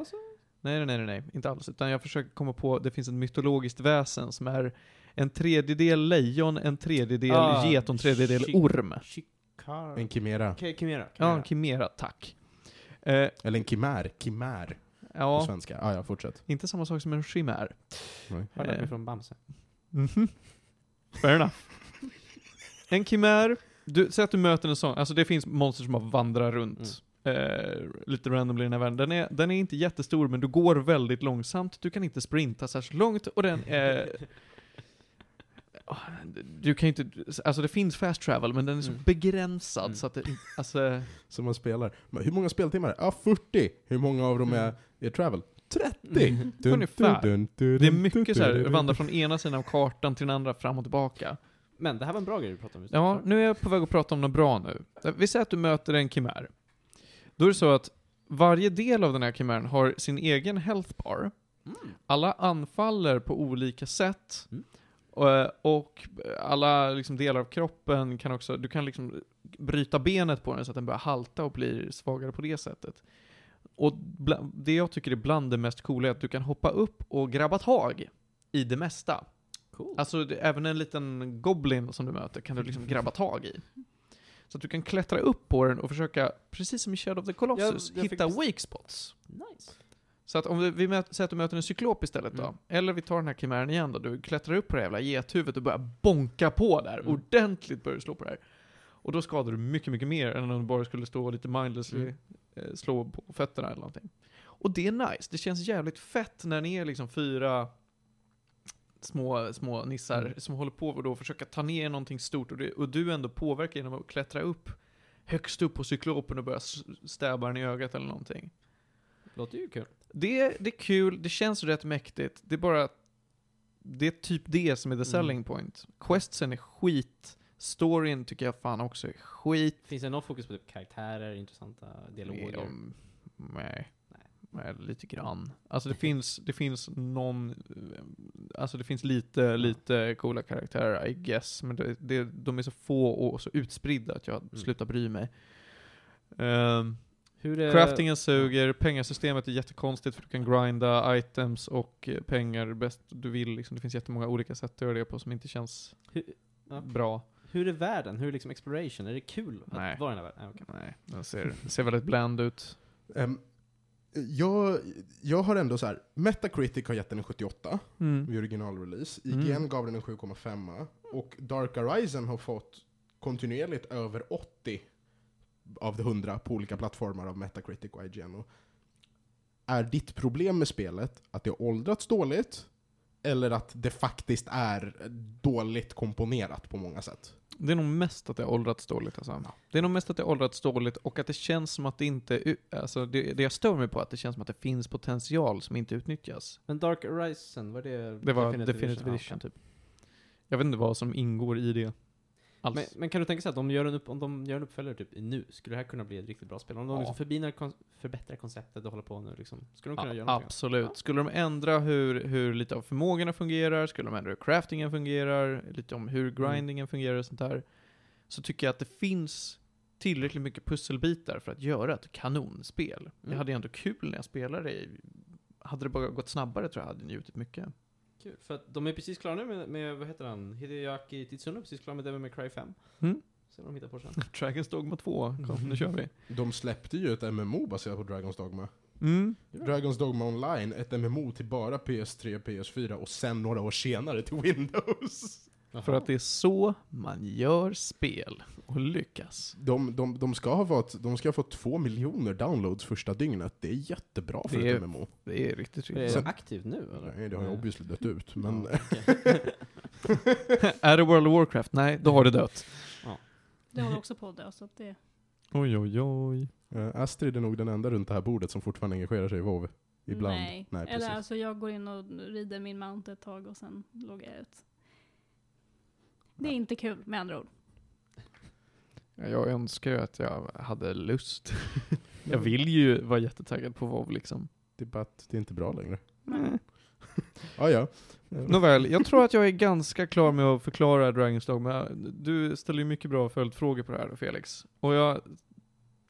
Nej, nej, nej, nej, inte alls. Utan jag försöker komma på, det finns ett mytologiskt väsen som är en tredjedel lejon, en tredjedel Ah, get och en tredjedel orm. En kimera. Okej, Chimera. Ja, Chimera. en kimera, tack. Eh, Eller en kimär. Kimär på ja, svenska. Ah, ja, fortsätt. inte samma sak som en chimär. Hörde Eh. från Bamse. Mhm. Fair enough. En kimär, du, säg att du möter en sån, alltså det finns monster som bara vandrar runt. Eh, lite randomly i den här världen. Den är, den är inte jättestor, men du går väldigt långsamt. Du kan inte sprinta särskilt långt, och den är... [LAUGHS] Ah, Du kan ju inte, alltså det finns fast travel, men den är så Mm. begränsad Mm. så att det alltså... [LAUGHS] Som man spelar. Men hur många speltimmar? Ja, 40. Hur många av dem är, är travel? 30! Mm. Dun, Ungefär. dun, dun, Det är dun, mycket så här, vandra från ena sidan av kartan till den andra fram och tillbaka. Men det här var en bra grej du pratade om just Ja, nu är jag på väg att prata om något bra nu. Vi säger att du möter en kimär. Då är det så att varje del av den här kimären har sin egen health bar. Mm. Alla anfaller på olika sätt. Mm. Och, och alla liksom delar av kroppen kan också, du kan liksom bryta benet på den så att den börjar halta och blir svagare på det sättet. Och bla, det jag tycker är bland det mest coola är att du kan hoppa upp och grabba tag i det mesta. Cool. Alltså det, även en liten goblin som du möter kan du liksom [LAUGHS] grabba tag i. Så att du kan klättra upp på den och försöka, precis som i Shadow of the Colossus, Jag- jag hitta fick- wake spots. Nice. Så att om vi, vi möter, säger att du möter en cyklop istället då, Mm. eller vi tar den här kimären igen då, du klättrar upp på det jävla gethuvudet och börjar bonka på där, Mm. ordentligt börjar du slå på det här. Och då skadar du mycket, mycket mer än om du bara skulle stå och lite mindlessly Mm. eh, slå på fötterna eller någonting. Och det är nice. Det känns jävligt fett när ni är liksom fyra små, små nissar Mm. som håller på och då försöka ta ner någonting stort och, det, och du ändå påverkar genom att klättra upp högst upp på cyklopen och börja stäba den i ögat eller någonting. Låter ju kul. Det, det är kul, det känns rätt mäktigt. Det är bara... Det är typ det som är the Mm. selling point. Questsen är skit. Storyn tycker jag fan också är skit. Finns det något fokus på typ karaktärer, intressanta dialoger? Nej. Nej. Lite grann. Alltså det finns, det finns någon, eh, alltså det finns lite, lite coola karaktärer I guess, men det, det, de är så få och så utspridda att jag Mm. slutar bry mig. Um, Hur är... Craftingen suger, pengasystemet är jättekonstigt för du kan grinda items och eh, pengar bäst du vill. Liksom. Det finns jättemånga olika sätt att göra det på som inte känns Hur, ja. bra. hur är världen? Hur är liksom exploration? Är det kul Nej. att vara i den här världen? Ah, okej. Nej, den ser, ser väldigt bland ut. Ehm, jag, jag har ändå så här. Metacritic har gett den en 78 Mm. vid originalrelease. Mm. IGN gav den en 7,5 och Dark Horizon har fått kontinuerligt över 80 av de 100 på olika plattformar av Metacritic och IGN. Och är ditt problem med spelet att det har åldrats dåligt eller att det faktiskt är dåligt komponerat på många sätt? Det är nog mest att det har åldrats dåligt alltså. Det är nog mest att det har åldrats dåligt och att det känns som att det inte, alltså det, det jag stör mig på är att det känns som att det finns potential som inte utnyttjas. Men Dark Horizon, var det Det var Definitive, Ja, Edition okej. typ. Jag vet inte vad som ingår i det. Alls. Men, men kan du tänka sig att om de gör en, upp, om de gör en uppföljare typ nu, skulle det här kunna bli ett riktigt bra spel? Om de Ja. liksom förbinar, kon, förbättrar konceptet och håller på nu liksom, skulle de kunna Ja, göra någonting? absolut. Ja. Skulle de ändra hur, hur lite av förmågorna fungerar, skulle de ändra hur craftingen fungerar, lite om hur Mm. grindingen fungerar och sånt där, så tycker jag att det finns tillräckligt mycket pusselbitar för att göra ett kanonspel. Jag Mm. hade ju ändå kul när jag spelade. Hade det bara gått snabbare tror jag hade njutit mycket. Kul, för att de är precis klara nu med, med vad heter han, Hideaki Titsuna, precis klar med Devil May Cry 5. Mm. Se vad de hittar på sen. [LAUGHS] Dragon's Dogma 2, kom, nu kör vi. De släppte ju ett MMO baserat på Dragons Dogma. Mm. Dragons Dogma Online, ett MMO till bara PS3 och PS4 och sen några år senare till Windows. För att det är så man gör spel och lyckas. De, de, de, ska ha fått, de ska ha fått två miljoner downloads första dygnet. Det är jättebra för Det ett är- MMO. Det är riktigt Är riktigt. det Sen- aktivt nu eller? Nej, det har ju obviously dött [LAUGHS] ut. Men Ja, [LAUGHS] är det World of Warcraft? Nej, då har det dött. Det håller också på att dö, så att det... Oj, oj, oj. eh, Astrid är nog den enda runt det här bordet som fortfarande engagerar sig i WoW. Ibland. Nej. Nej, precis. Eller alltså jag går in och rider min mount ett tag och sen loggar jag ut. Det är inte kul med andra ord. Ja, Jag önskar ju att jag hade lust. [LAUGHS] jag vill ju vara jättetaggad på WoW liksom. Det är bara att det är inte bra längre. Mm. [LAUGHS] Ah, ja. Nåväl, jag tror att jag är ganska klar med att förklara Dragon's Dogma. Du ställer ju mycket bra följdfrågor på det här då, Felix. Och jag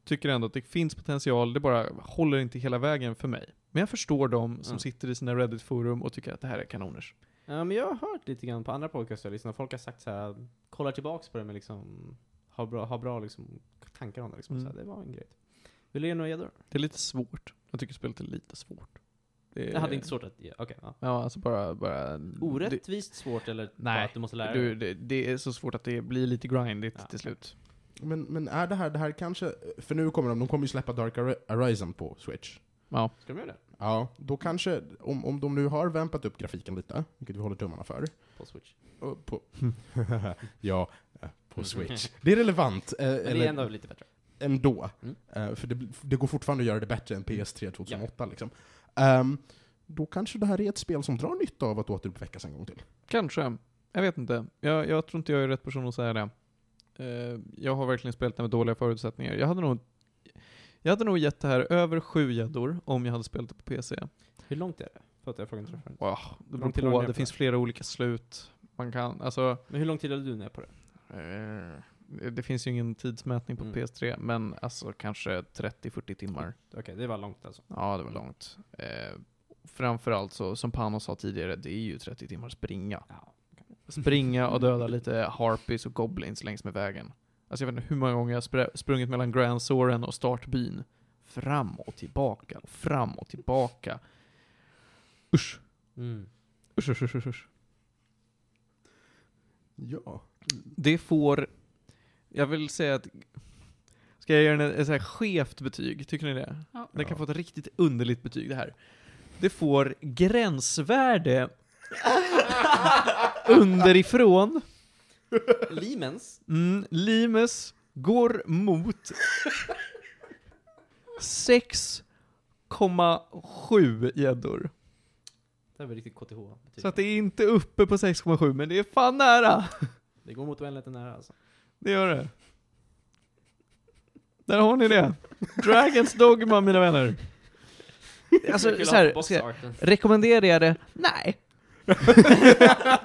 tycker ändå att det finns potential, det bara håller inte hela vägen för mig. Men jag förstår de som Mm. sitter i sina Reddit-forum och tycker att det här är kanoners. Ja, men jag har hört lite grann på andra podcasts jag lyssnar, folk har sagt så här, kollar tillbaks på det med liksom, har bra, har bra liksom, tankar om det liksom. Mm. Så här, det var en grej. Vill du ge några gäddor? Det är lite svårt. Jag tycker spelet är lite svårt. Det är, Jag hade inte svårt att ge, okej. ja. Ja, alltså bara... bara Orättvist svårt eller Nej, att du måste lära Du, dig? det, det är så svårt att det blir lite grindigt Ja. till slut. Men, men är det här, det här kanske, för nu kommer de, de kommer ju släppa Dark Hori- Horizon på Switch. Ja. Ska de göra det? Ja, då kanske, om, om de nu har vampat upp grafiken lite, vilket vi håller tummarna för, På Switch. på, [LAUGHS] ja, eh, på Switch. [LAUGHS] Det är relevant, eh, Men det är ändå lite bättre. ändå. Mm. Eh, för det, det går fortfarande att göra det bättre än PS3 2008 liksom. Ehm, då kanske det här är ett spel som drar nytta av att återuppväckas en gång till. Kanske. Jag vet inte. Jag, jag tror inte jag är rätt person att säga det. Eh, jag har verkligen spelat det med dåliga förutsättningar. Jag hade nog jag hade nog gett det här över sju gäddor om jag hade spelat det på PC. Hur långt är det? För att jag frågade inte förut. Wow, det beror på. Det på finns det? flera olika slut. Man kan, alltså, Men hur lång tid hade du ner på det? eh, det finns ju ingen tidsmätning på Mm. PS3, men alltså kanske 30-40 timmar. Okej, det var långt alltså. Ja, det var långt. Eh, framförallt så, som Panos sa tidigare, det är ju 30 timmar springa. Ja. Springa och döda lite harpies och goblins längs med vägen. Alltså jag vet inte hur många gånger jag spr- sprungit mellan Grand Soren och startbyn. Fram och tillbaka och fram och tillbaka. Usch. Mm. Usch, usch, usch, usch, usch. Ja. Det får... Jag vill säga att, ska jag ett så här skevt betyg? Tycker ni det? Ja. Det kan få ett riktigt underligt betyg det här. Det får gränsvärde [LAUGHS] underifrån. Limens. Mm, Limes går mot 6,7 gäddor. Det här var riktigt KTH. Så att det är inte uppe på 6,7, men det är fan nära. Det går mot oändligheten nära alltså. Det gör det. Där har ni det. Dragons Dogma, mina vänner. Alltså, så här, ska jag det? Nej. [LAUGHS]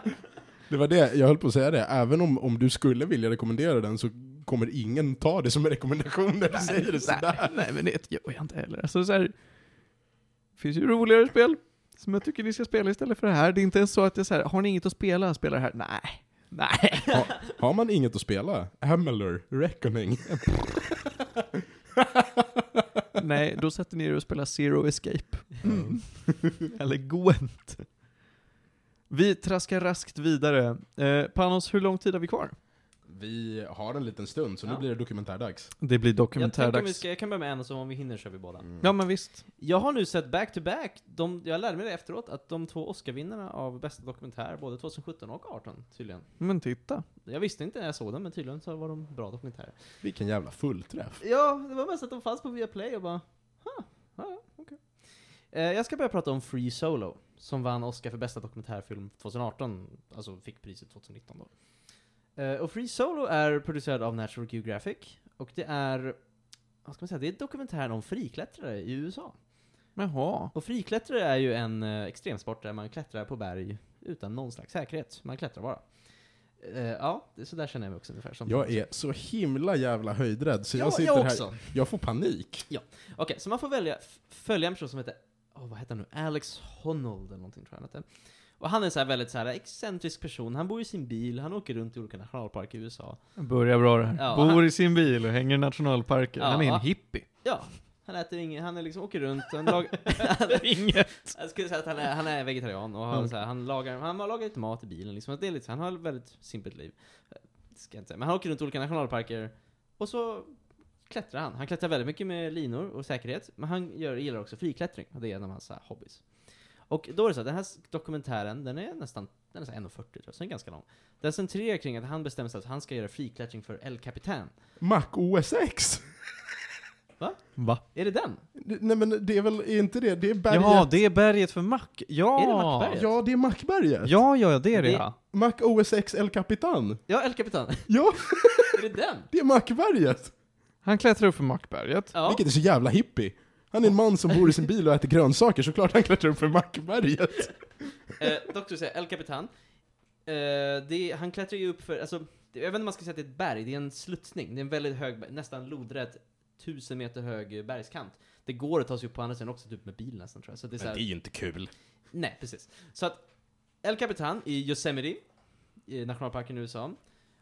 Det var det, jag höll på att säga det. Även om, om du skulle vilja rekommendera den så kommer ingen ta det som en rekommendation när du säger det sådär. Nej, nej, men det gör jag inte heller. Alltså, så här, finns ju roligare spel som jag tycker ni ska spela istället för det här. Det är inte ens så att det är så här, har ni inget att spela, spela det här. Nej. Nej. Ha, har man inget att spela? Amalur, Reckoning. Nej, då sätter ni er och spelar Zero Escape. Mm. Eller Gwent. Vi traskar raskt vidare. Eh, Panos, hur lång tid har vi kvar? Vi har en liten stund, så nu Ja. blir det dokumentärdags. Det blir Jag, tänker om vi dokumentärdags. ska, jag kan börja med en och så om vi hinner kör vi båda. Mm. Ja men visst. Jag har nu sett back-to-back, de, jag lärde mig det efteråt, att de två Oscar-vinnarna av bästa dokumentär, både 2017 och 2018 tydligen. Men titta. Jag visste inte när jag såg dem, men tydligen så var de bra dokumentärer. Vilken jävla fullträff. Ja, det var mest att de fanns på Viaplay och bara, huh, ja, okej. Eh, jag ska börja prata om Free Solo, som vann Oscar för bästa dokumentärfilm 2018, alltså fick priset 2019 då. Eh, och Free Solo är producerad av National Geographic, och det är, vad ska man säga, det är dokumentären om friklättrare i USA. Jaha. Och friklättrare är ju en eh, extremsport där man klättrar på berg utan någon slags säkerhet. Man klättrar bara. Eh, ja, så där känner jag mig också ungefär. Som Jag är så himla jävla höjdrädd, så jag ja, sitter jag här, jag får panik. Okej, så man får välja, följa en person som heter, oh, vad heter han nu? Alex Honnold eller någonting tror jag han heter. Och han är så väldigt så här excentrisk person, han bor i sin bil, han åker runt i olika nationalparker i USA. Börjar bra det här. Ja, Bor han- i sin bil och hänger i nationalparker. Ja, Han är en hippie. Ja, han äter inget, han är liksom, åker runt, han lagar... [LAUGHS] Inget. Jag skulle säga att han är, han är vegetarian och har Mm. så här, han lagar, han lagar lite mat i bilen liksom. Det är lite, han har ett väldigt simpelt liv. Eh, Ska jag inte säga. Men han åker runt i olika nationalparker och så klättrar han. Han klättrar väldigt mycket med linor och säkerhet, men han gör, gillar också friklättring. Och det är en av hans här, hobbys. Och då är det så att den här dokumentären, den är nästan, den är så här 1.40 tror jag, så den är ganska lång. Den centrerar kring att han bestämmer sig att han ska göra friklättring för El Capitan. Mac OS X! Va? Är det den? Nej men det är väl, är inte det, det är berget? Ja, det är berget för Mac. Ja! Är det Mackberget? Ja, det är Macberget. Ja, ja, det är det, Det- ja. Mac OS X El Capitan. Ja, El Capitan. Ja, är det den? [LAUGHS] det är Macberget. Han klättrar upp för Macberget. Ja. Vilket är så jävla hippie. Han är en man som bor i sin bil och äter grönsaker, såklart han klättrar upp för Macberget. Eh, Doktor säger El Capitan. Eh, det, han klättrar ju upp för, alltså, det, jag vet inte om man ska säga att det är ett berg, det är en sluttning. Det är en väldigt hög, nästan lodrätt, tusen meter hög bergskant. Det går att ta sig upp på andra sidan också, typ med bil nästan tror jag. Så det är så här, ju inte kul. Nej, precis. Så att El Capitan i Yosemite, i nationalparken i USA.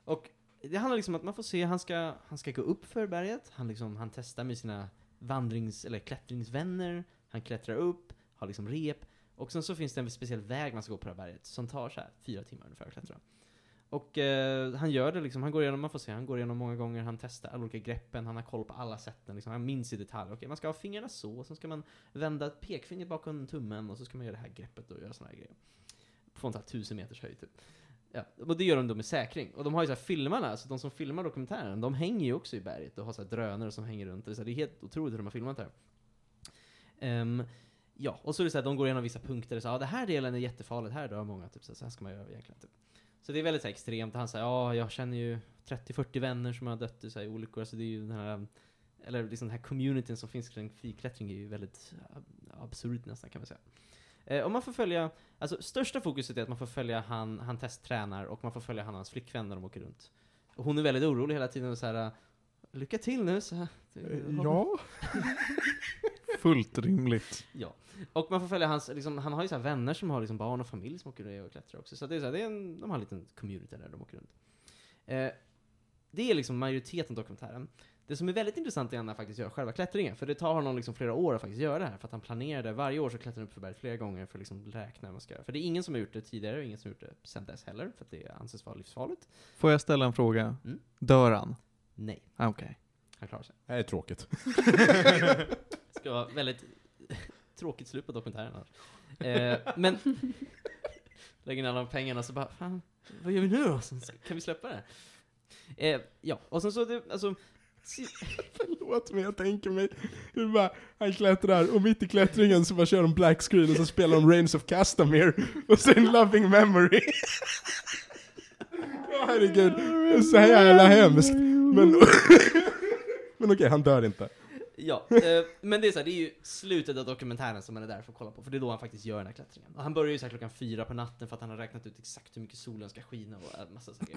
Och det handlar liksom om att man får se, han ska, han ska gå upp för berget, han, liksom, han testar med sina vandrings eller klättringsvänner, han klättrar upp, har liksom rep, och sen så finns det en speciell väg man ska gå på det här berget, som tar så här fyra timmar ungefär att klättra. Och eh, han gör det liksom, han går igenom, man får se, han går igenom många gånger, han testar alla olika greppen, han har koll på alla sätten, liksom, han minns i detalj. Okej, man ska ha fingrarna så, sen ska man vända ett pekfinger bakom tummen och så ska man göra det här greppet och göra såna här grejer. Från så här tusen meters höjd typ. Ja, och det gör de då med säkring. Och de har ju så här filmarna, så de som filmar dokumentären, de hänger ju också i berget och har så här drönare som hänger runt. Det är, så här, det är helt otroligt hur de har filmat det här. Um, ja, och så är det så här, de går igenom vissa punkter, och så ja, det här delen är jättefarligt, här dör många, typ så, här, så här ska man göra egentligen. Typ. Så det är väldigt så här, extremt. Han säger ja, jag känner ju 30-40 vänner som har dött i så här, olyckor, alltså det är ju den här eller liksom den här communityn som finns kring friklättring är ju väldigt absurd nästan kan man säga. Eh, och man får följa, alltså största fokuset är att man får följa han, han testtränar och man får följa han och hans flickvän när de åker runt. Och hon är väldigt orolig hela tiden och så här. Lycka till nu så här. Ja. [LAUGHS] Fullt rimligt. Ja. Och man får följa hans, liksom, han har ju så vänner som har liksom barn och familj som åker ner och klättrar också. Så det är så här, det är en, de har en liten community där de åker runt. Eh, det är liksom majoriteten av dokumentären. Det som är väldigt intressant är när han faktiskt gör själva klättringen, för det tar honom liksom flera år att faktiskt göra det här, för att han planerade, varje år så klättrar han upp för berget flera gånger för att liksom räkna hur man ska göra. För det är ingen som har gjort det tidigare och ingen som har gjort det sen dess heller, för att det anses vara livsfarligt. Får jag ställa en fråga? Mm. Dör han? Nej, Ah, Okej. han klarar sig. Det är tråkigt. Det [LAUGHS] ska vara väldigt tråkigt slut på dokumentären annars. Eh, men, [LAUGHS] lägger in alla de pengarna så bara, fan, vad gör vi nu då? Kan vi släppa det? Eh, ja, och sen så, det, alltså, [LAUGHS] Förlåt men jag tänker mig hur bara, han klättrar och mitt i klättringen så bara kör de black screen och så spelar de Rains of Castamere och sen Loving Memory. [LAUGHS] oh, herregud, det är så jävla hemskt. Men, [LAUGHS] men okej, han dör inte ja, eh, men det är så här, det är ju slutet av dokumentären som man är där för att kolla på, för det är då han faktiskt gör den här klättringen. Och han börjar ju så här klockan fyra på natten för att han har räknat ut exakt hur mycket solen ska skina och en massa saker.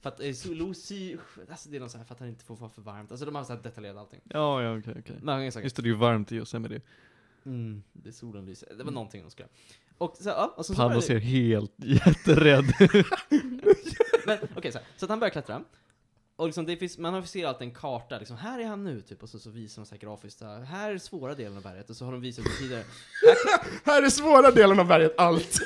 För att eh, sol, sy, alltså det är något så här för att han inte får vara för varmt. Alltså de har så här detaljerat allting. Ja, ja, okej, okej. Många saker. Just det, det är ju varmt i Yosemite. Mm, det är solen lyser. Det var någonting de skulle Och så, ja, och så, så Paolo började- ser helt [LAUGHS] jätterädd [LAUGHS] Men okej, så, här, så att han börjar klättra. Och liksom det finns, man har ser alltid en karta, liksom, här är han nu, typ, och så, så visar de så här grafiskt, här, är svåra delen av berget, och så har de visat det tidigare. Här [LAUGHS] är svåra delen av berget, allt.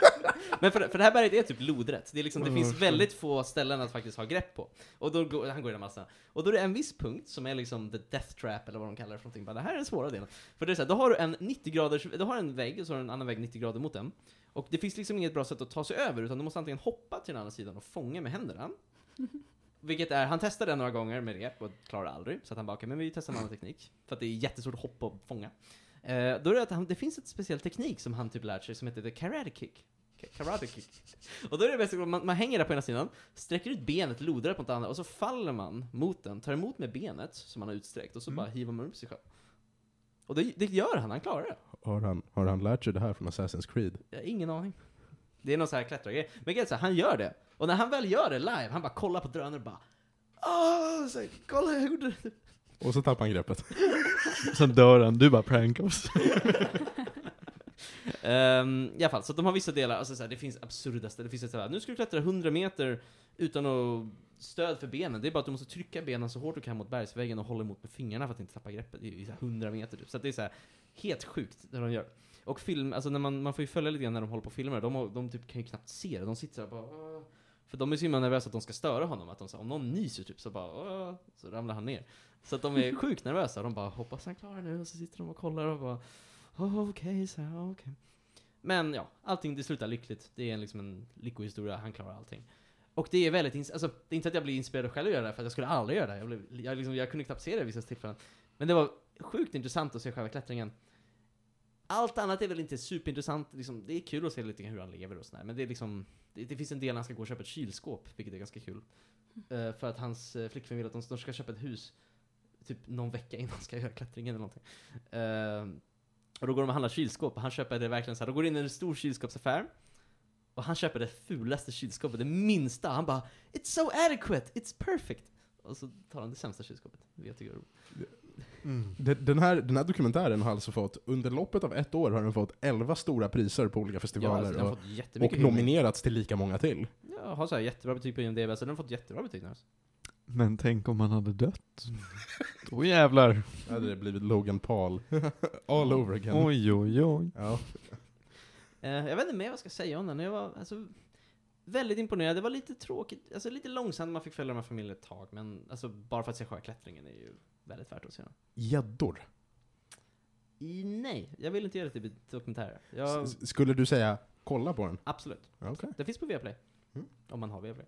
[LAUGHS] Men för, för det här berget är typ lodrätt, det, är liksom, det Mm. finns väldigt få ställen att faktiskt ha grepp på. Och då går, han går i den massan. Och då är det en viss punkt som är liksom the death trap, eller vad de kallar det för någonting. Bara, det här är den svåra delen. För det är så här, då har du en 90 graders, du har en vägg, och så har du en annan vägg 90 grader mot den. Och det finns liksom inget bra sätt att ta sig över, utan du måste antingen hoppa till den andra sidan och fånga med händerna. Vilket är, han testade det några gånger med rep och klarade aldrig. Så att han bara, okej men vi testar en annan teknik. För att det är jättesvårt att hoppa och fånga. Eh, då är det att han, det finns ett speciell teknik som han typ lärt sig som heter the karate kick. Ka- Karate kick. Och då är det bäst att man, man hänger där på ena sidan, sträcker ut benet, lodrar på den andra, och så faller man mot den, tar emot med benet som man har utsträckt, och så Mm. bara hivar man upp sig själv. Och det, det gör han, han klarar det. Har han, har han lärt sig det här från Assassin's Creed? Jag har ingen aning. Det är någon sån här klättrargrej. Men grejen är han gör det. Och när han väl gör det live, han bara kollar på drönare och bara Åh, så kolla jag gjorde det. Och så tappar han greppet. [LAUGHS] Sen dör han, du bara prank oss. Um, [LAUGHS] I alla fall, så de har vissa delar, alltså så här, det finns absurdaste, det finns ett såhär, nu ska du klättra 100 meter utan att stöd för benen, det är bara att du måste trycka benen så hårt du kan mot bergsväggen och hålla emot med fingrarna för att inte tappa greppet. Det är ju så här 100 meter typ. Så det är så här helt sjukt det de gör. Och film, alltså när man, man får ju följa lite grann när de håller på och filmar, de, de typ kan ju knappt se det, de sitter och bara. För de är så himla nervösa att de ska störa honom, att de, här, om någon nyser typ så bara "Åh", så ramlar han ner. Så att de är [LAUGHS] sjukt nervösa, de bara hoppas han klarar nu, och så sitter de och kollar och bara "Åh, okej, så här, okej. Men ja, allting det slutar lyckligt. Det är en, liksom en lyckohistoria, han klarar allting. Och det är väldigt, alltså, det är inte att jag blir inspirerad själv att göra det, för jag skulle aldrig göra det. Jag, blev, jag, liksom, jag kunde knappt se det vissa tillfällen. Men det var sjukt intressant att se själva klättringen. Allt annat är väl inte superintressant, liksom, det är kul att se lite grann hur han lever och sådär, men det är liksom, det, det finns en del när han ska gå och köpa ett kylskåp, vilket är ganska kul. Eh, för att hans uh, flickvän vill att de, de ska köpa ett hus, typ någon vecka innan han ska göra klättringen eller någonting. Eh, och då går de och handlar kylskåp, och han köper det verkligen så här. de går in i en stor kylskåpsaffär, och han köper det fulaste kylskåpet, det minsta, han bara 'It's so adequate, it's perfect' Och så tar han det sämsta kylskåpet, det jag tycker är roligt. Den den här, den här dokumentären har alltså fått, under loppet av ett år har den fått 11 stora priser på olika Ja, festivaler alltså, den har och, fått och nominerats till lika många till. Ja, har så här jättebra betyg på IMDB, så den har fått jättebra betyg nu. alltså. Men tänk om han hade dött. Då jävlar. Då hade det blivit Logan Paul [LAUGHS] all over again. Oj, oj, oj. Ja. Eh, jag vet inte mer vad jag ska säga om den. Jag var alltså, väldigt imponerad. Det var lite tråkigt, alltså lite långsamt man fick följa de här familjen ett tag, men alltså bara för att se själva klättringen är ju väldigt värt att se den. Gäddor. I, nej, jag vill inte göra det till dokumentär. Jag, S- Skulle du säga kolla på den? absolut. Okej. Det finns på Viaplay. Mm. Om man har Viaplay.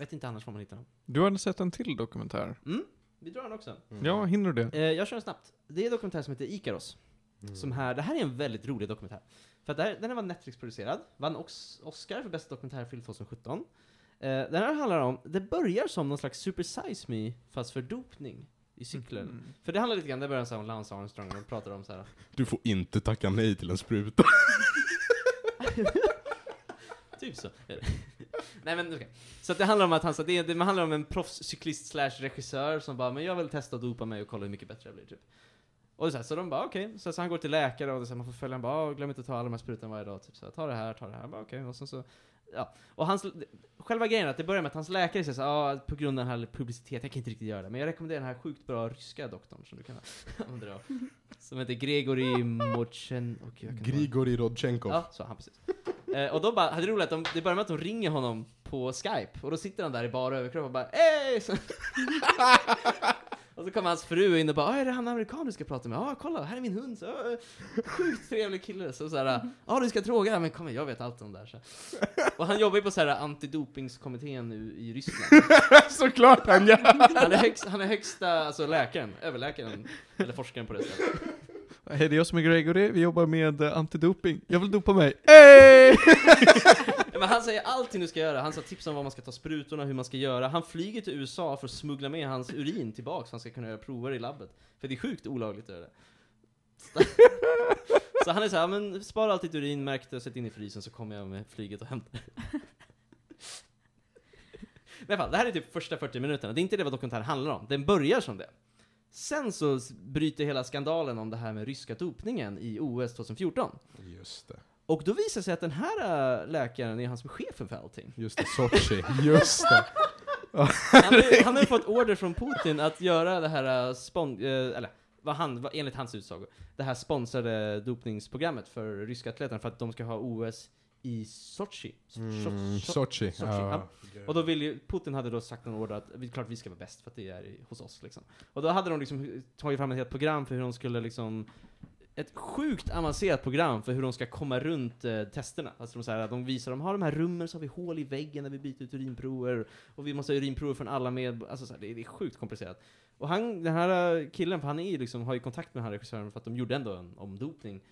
Vet inte annars var man hittar den. Du hade sett en till dokumentär. Mm, vi drar den också. Mm. Ja, hinner du det? Eh, jag kör den snabbt. Det är en dokumentär som heter Ikaros. Mm. Som här, det här är en väldigt rolig dokumentär. För att här, den här var Netflix-producerad, vann Oscar för bästa dokumentärfilm 2017. Eh, den här handlar om, det börjar som någon slags Super Size Me, fast för dopning i cykler. Mm. För det handlar lite grann, det börjar så om Lance Armstrong, och de pratar om så här. Du får inte tacka nej till en spruta. [LAUGHS] typ så. Nej men okej. Så att det handlar om att han, så att det, det handlar om en proffscyklist slash regissör som bara, men jag vill testa att dopa mig och kolla hur mycket bättre jag blir typ. Och så, här, så de bara okej, så, så han går till läkare och det, så här, man får följa, han bara, "Ah, glöm inte att ta alla de här sprutorna varje dag, typ så här, ta det här, ta det här, bara okej, och sen så ja. Och hans, själva grejen är att det börjar med att hans läkare säger så ah, på grund av den här publiciteten, jag kan inte riktigt göra det, men jag rekommenderar den här sjukt bra ryska doktorn som du kan av. [LAUGHS] Som heter Gregory kan bara- Grigori Rodchenkov. Ja, så han precis. Eh, och då bara, hade roligt att de, det börjar med att de ringer honom på Skype, och då sitter han där i bara överkropp och bara Ey! [LAUGHS] Och så kommer hans fru in och bara, "Ah, är det han amerikanen du ska prata med? Ja, kolla, här är min hund. Så, "Ah, sjukt trevlig kille. Så såhär, ja du ska fråga, men kom igen, jag vet allt om det här. Så. Och han jobbar ju på såhär antidopingskommittén nu i Ryssland. [LAUGHS] Såklart han gör! Han är, högst, han är högsta, alltså läkaren, överläkaren, eller forskaren på det stället. Hej, det är jag som är Gregory, vi jobbar med eh, antidoping. Jag vill dopa mig. [LAUGHS] Hey! Men han säger allting du ska göra, han sa tips om vad man ska ta sprutorna, hur man ska göra. Han flyger till USA för att smuggla med hans urin tillbaks så han ska kunna göra prover i labbet. För det är sjukt olagligt att göra det. [LAUGHS] Så han är såhär, men spara alltid ditt urin, märk det, sätt in i frysen så kommer jag med flyget och hämtar det. [LAUGHS] Men fall, det här är typ första 40 minuterna, det är inte det vad dokumentären handlar om. Den börjar som det. Sen så bryter hela skandalen om det här med ryska dopningen i OS 2014. Just det. Och då visar det sig att den här äh, läkaren är han som är chefen för allting. Just det, Sochi. Just det. [LAUGHS] Han har, ju fått order från Putin att göra det här äh, spon, eh, eller vad han, vad, enligt hans utsago, det här sponsrade dopningsprogrammet för ryska atleterna för att de ska ha OS i Sochi. So- Mm, so- Sochi. Sochi, Ja. Och då vill ju, Putin hade då sagt en order att vi, klart vi ska vara bäst för att det är hos oss liksom. Och då hade de liksom tagit fram ett helt program för hur de skulle liksom ett sjukt avancerat program för hur de ska komma runt eh, testerna. Alltså de, så här, de visar, de har de här rummen, så har vi hål i väggen när vi byter ut urinprover, och vi måste ha urinprover från alla med, alltså så här, det, är, det är sjukt komplicerat. Och han, den här eh, killen, för han är liksom, har ju kontakt med den här regissören för att de gjorde ändå en omdopning.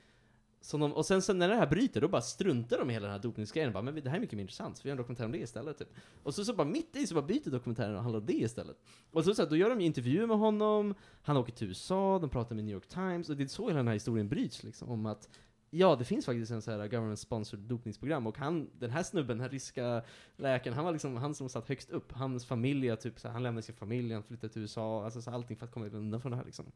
Som de, och sen, sen när det här bryter, då bara struntar de i hela den här dopningsgrejen. Bara, men det här är mycket mer intressant, så vi gör en dokumentär om det istället. Typ. Och så, så bara mitt i så bara byter dokumentären och handlar om det istället. Och så, så här, då gör de ju intervjuer med honom, han åker till USA, de pratar med New York Times, och det är så hela den här historien bryts liksom. Om att Ja, det finns faktiskt en så här government sponsored dopningsprogram och han, den här snubben, den här ryska läkaren, han var liksom han som satt högst upp. Hans familj, typ så här, han lämnade sin familj, han flyttade till USA, alltså så här, allting för att komma undan från det här liksom.